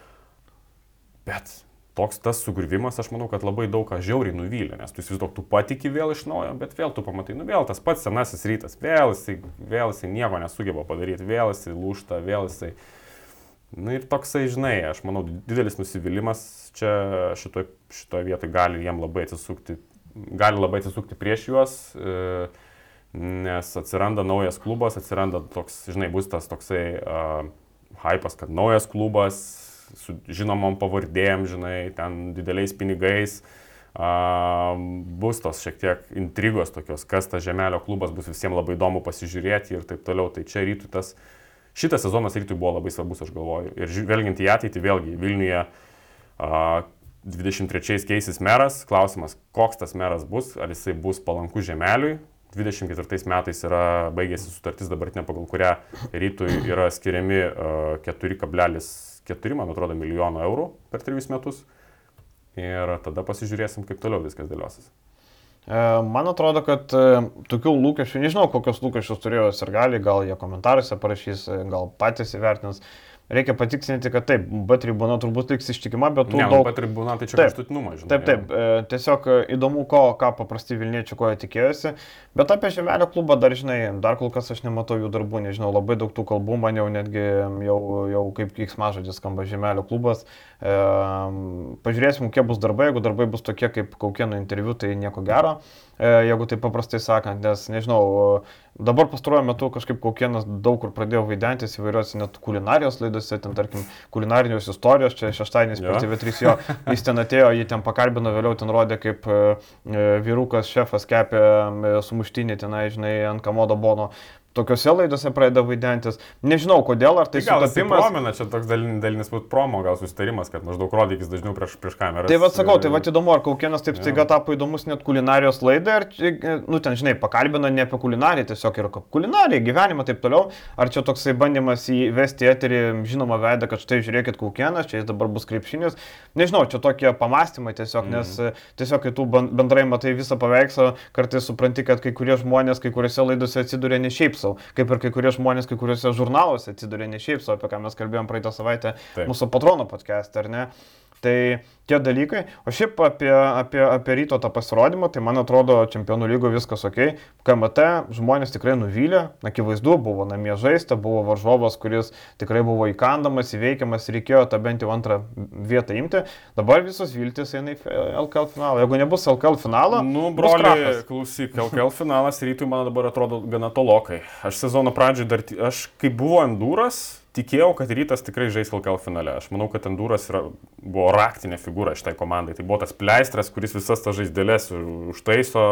Bet toks tas sugrivimas, aš manau, kad labai daug ką žiauriai nuvylė, nes tu įsivaizduok, tu patiki vėl iš naujo, bet vėl tu pamatai, nu vėl tas pats senasis rytas, vėl jisai, vėl jisai nieko nesugeba padaryti, vėl jisai lūšta, vėl jisai... Na nu, ir toksai, žinai, aš manau, didelis nusivylimas čia šitoje šito vietoje gali jiem labai atsisukti, gali labai atsisukti prieš juos, e, nes atsiranda naujas klubas, atsiranda toks, žinai, bus tas toksai uh, hypas, kad naujas klubas, su žinomom pavardėm, žinai, ten dideliais pinigais. Uh, bus tos šiek tiek intrigos tokios, kas tas žemelio klubas bus visiems labai įdomu pasižiūrėti ir taip toliau. Tai čia rytų tas, šitas sezonas rytui buvo labai svarbus, aš galvoju. Ir žvelgiant į ateitį, vėlgi Vilniuje uh, 23 keisis meras, klausimas, koks tas meras bus, ar jisai bus palankus žemeliui. 24 metais yra baigėsi sutartis dabartinė, pagal kurią rytui yra skiriami uh, 4,5 4, man atrodo, milijonų eurų per trejus metus. Ir tada pasižiūrėsim, kaip toliau viskas dėliosis. E, man atrodo, kad e, tokių lūkesčių, nežinau, kokius lūkesčius turėjo ir gali, gal jie komentaruose parašys, e, gal patys įvertins. Reikia patikslinti, kad taip, B tribūna turbūt liks ištikima, bet tų ne, daug... B tribūna tai čia kraštutinumas, žinai. Taip, taip, e, tiesiog įdomu, ko, ką paprasti Vilniečiai ko jie tikėjosi, bet apie Žemelio klubą dar, žinai, dar kol kas aš nematau jų darbų, nežinau, labai daug tų kalbų, man jau netgi jau, jau kaip kiksmažodis skamba Žemelio klubas. E, pažiūrėsim, kokie bus darbai, jeigu darbai bus tokie kaip Kaukieno interviu, tai nieko gero. E, jeigu tai paprastai sakant, nes nežinau, dabar pastaruoju metu kažkaip kokienas daug kur pradėjo vaidentis įvairiuose net kulinarijos laidose, ten tarkim kulinarinės istorijos, čia šeštadienis per TV3 jo, jis ten atėjo, jį ten pakalbino, vėliau ten rodė, kaip e, e, vyrukas šefas kepė sumuštinį tenai, žinai, ant kamodo bono tokiuose laidose pradeda vaidentis. Nežinau kodėl, ar tai, tai sutapimas. Promena, čia toks dalinis, dalinis būt promo, gal susitarimas, kad maždaug rodykis dažniau prieš, prieš kamerą. Tai vad sakau, tai vad įdomu, ar Kaukienas taip staiga tapo įdomus net kulinarijos laidai, ar, nu ten, žinai, pakalbina ne apie kulinariją, tiesiog ir kulinariją, gyvenimą taip toliau, ar čia toksai bandymas įvesti eterį žinomą veidą, kad štai žiūrėkit Kaukienas, čia jis dabar bus krepšinis. Nežinau, čia tokie pamastymai tiesiog, mm. nes mhm. tiesiog, kai tu bendrai matai visą paveikslą, kartais supranti, kad kai kurie žmonės kai kuriuose laidose atsiduria ne šiaip savo kaip ir kai kurie žmonės, kai kuriuose žurnaluose atsiduria ne šiaip, su apie ką mes kalbėjom praeitą savaitę Taip. mūsų patrono podcast, ar ne? Tai tie dalykai. O šiaip apie, apie, apie ryto tą pasirodymą, tai man atrodo, čempionų lygo viskas ok. KMT žmonės tikrai nuvylė, akivaizdu, buvo namie žaisti, buvo varžovas, kuris tikrai buvo įkandamas, įveikiamas, reikėjo tą bent jau antrą vietą imti. Dabar visos viltis eina į LKL finalą. Jeigu nebus LKL finalo, Nu, broli, klausyk, LKL finalas rytui man dabar atrodo gana tolokai. Aš sezono pradžioj dar, aš kai buvo Enduras, tikėjau, kad rytas tikrai žais LKL finale. Aš manau, kad Enduras yra, buvo raktinė figūra šitai komandai. Tai buvo tas pleistras, kuris visas tas žaisdėlės užtaiso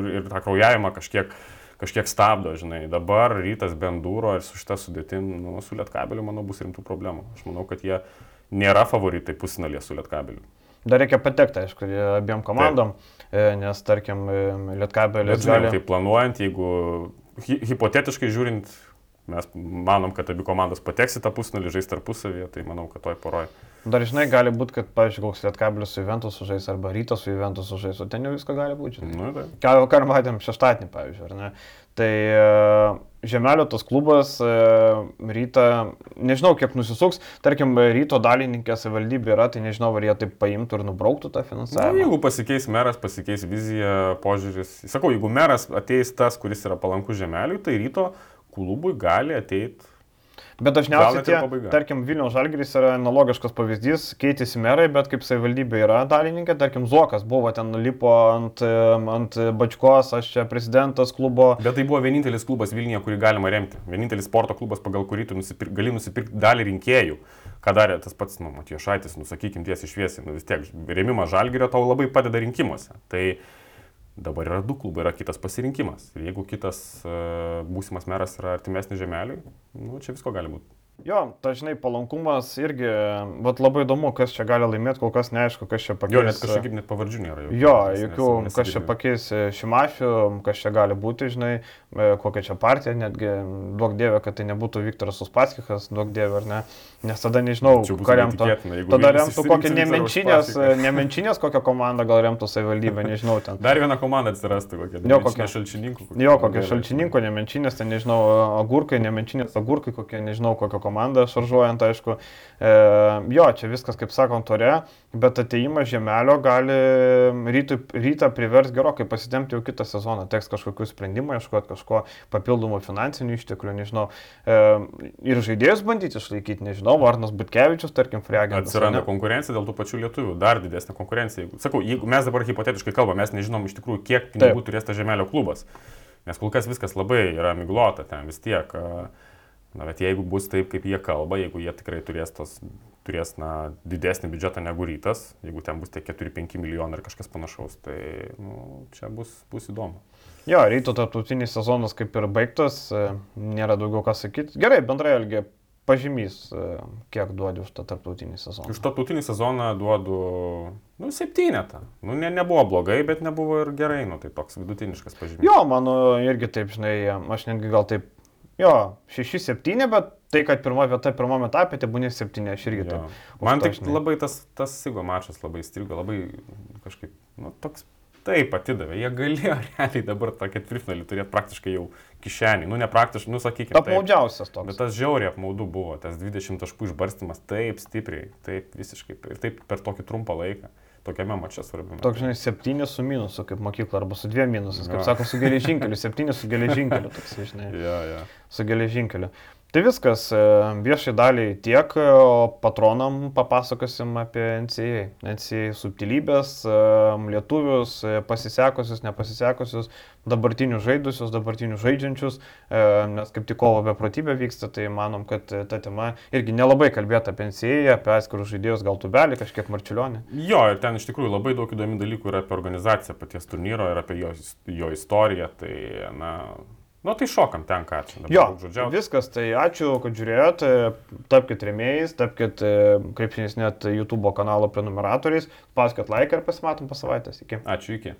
ir, ir tą kraujavimą kažkiek, kažkiek stabdo, žinai. Dabar rytas be Enduro ir su šitą sudėtim, nu, su Lietkabeliu, manau, bus rimtų problemų. Aš manau, kad jie nėra favoritai pusinalė su Lietkabeliu. Dar reikia patekti, aišku, abiem komandom, e, nes tarkim, Bet Lietkabelis žinai, gali... tai planuojant, jeigu hi hipotetiškai žiūrint, mes manom, kad abi komandos pateks į tą pusnulį, žais tarpusavyje, tai manau, kad toj poroj. Dar žinai, gali būti, kad, pavyzdžiui, koks Lietkabelis su Juventus sužais arba Rytas su Juventus sužais, o ten jau visko gali būti. žinai. Nu, tai. Ką ką ir matėm šeštadienį, pavyzdžiui, ar ne? Tai e, Žemelio tas klubas e, rytą, nežinau kiek nusisuks, tarkim, ryto dalininkė savivaldybė yra, tai nežinau, ar jie taip paimtų ir nubrauktų tą Na, finansavimą. jeigu pasikeis meras, pasikeis vizija, požiūris. Sakau, jeigu meras ateis tas, kuris yra palankus žemeliui, tai ryto klubui gali ateiti. Bet dažniausiai, tie, tarkim, Vilniaus Žalgiris yra analogiškas pavyzdys, keitėsi merai, bet kaip savivaldybė yra dalininkė, tarkim, Zuokas buvo ten lipo ant, ant bačkos, aš čia prezidentas klubo. Bet tai buvo vienintelis klubas Vilniuje, kurį galima remti. Vienintelis sporto klubas, pagal kurį tu nusipir... gali nusipirkti dalį rinkėjų. Ką darė tas pats, nu, Matijo Šaitis, nu, sakykim, tiesiai šviesiai, nu, vis tiek, rėmimas žalgerio tau labai padeda rinkimuose. Tai dabar yra du klubai, yra kitas pasirinkimas. Ir jeigu kitas uh, būsimas meras yra artimesnis žemeliui, nu, čia visko gali būti. Jo, dažnai palankumas irgi, bet labai įdomu, kas čia gali laimėti, kol kas neaišku, kas čia pakeis. Jo, net kažkokių net pavardžių nėra. jokių, Jo, jokių, kas čia pakeis e, Šimašių, kas čia gali būti, žinai, e, kokia čia partija, netgi duok dievę, kad tai nebūtų Viktoras Uspaskikas, duok dievę ar ne, nes tada nežinau, ką remtų. Tada remtų kokią nemenčinės, nemenčinės kokią komandą gal remtų savivaldybę, nežinau ten. Dar viena komanda atsirastų kokia. Jo, kokia. šalčininkų. Jo, kokie šalčininko, nemenčinės, ten nežinau, agurkai, nemenčinės agurkai, kokie, nežinau, kokią komandą šaržuojant, aišku. E, jo, čia viskas, kaip sakant, ore, bet ateimas žemelio gali rytui, rytą privers gerokai pasitemti jau kitą sezoną. Teks kažkokių sprendimų, ieškoti kažko papildomų finansinių išteklių, nežinau. E, ir žaidėjus bandyti išlaikyti, nežinau, Varnas Butkevičius, tarkim, Freaginas. Atsiranda konkurencija dėl tų pačių lietuvių, dar didesnė konkurencija. Sakau, jeigu mes dabar hipotetiškai kalbame, mes nežinom iš tikrųjų, kiek pinigų Taip. turės tas žemelio klubas. Nes kol kas viskas labai yra miglota ten vis tiek. a, Na, bet jeigu bus taip, kaip jie kalba, jeigu jie tikrai turės, tos, turės na, didesnį biudžetą negu rytas, jeigu ten bus tie 4-5 milijonai ar kažkas panašaus, tai nu, čia bus, bus įdomu. Jo, ryto tarptautinis sezonas kaip ir baigtas, e, nėra daugiau ką sakyti. Gerai, bendrai ilgi pažymys, e, kiek duodi už tą tarptautinį sezoną. Už tarptautinį sezoną duodu, nu, septynetą. Nu, ne, nebuvo blogai, bet nebuvo ir gerai, nu, tai toks vidutiniškas pažymys. Jo, mano irgi taip, žinai, aš netgi gal taip, jo, 6-7, bet tai, kad pirma vieta pirmame etape, tai būnė 7, aš irgi taip. Man tik labai tas, tas Sigo mačas labai strigo, labai kažkaip, nu, toks taip atidavė. Jie galėjo realiai dabar tą ketvirtfinalį turėti praktiškai jau kišenį. Nu, ne praktiškai, nu, sakykime. Apmaudžiausias Bet toks. tas žiauriai apmaudu buvo, tas 20 taškų išbarstimas taip stipriai, taip visiškai ir taip per tokį trumpą laiką, tokiame mače svarbiame. Toks, žinai, 7 su minusu, kaip mokykla, arba su 2 minusais, kaip Jo. sako, su geležinkeliu, 7 su geležinkeliu, toks, žinai. Ja, ja. su geležinkeliu. Tai viskas, e, viešai daliai tiek, e, o patronam papasakosim apie NCA. NCA subtilybės, e, lietuvius, pasisekusius, nepasisekusius, dabartinius žaidusius, dabartinius žaidžiančius, nes kaip tik kovo beprotybė vyksta, tai manom, kad ta tema irgi nelabai kalbėta apie NCA, apie atskirus žaidėjus, gal tubelį, kažkiek marčiulionį. Jo, ir ten iš tikrųjų labai daug įdomių dalykų yra apie organizaciją paties turnyro ir apie jo, jo istoriją. Tai, na, nu tai šokam ten, ką čia dabar Jo, žodžiu. viskas, tai ačiū, kad žiūrėjote, tapkite remėjais, tapkite krepšinis net YouTube kanalo prenumeratoriais, paskait laiką ir pasimatom po savaitės. Iki. Ačiū iki.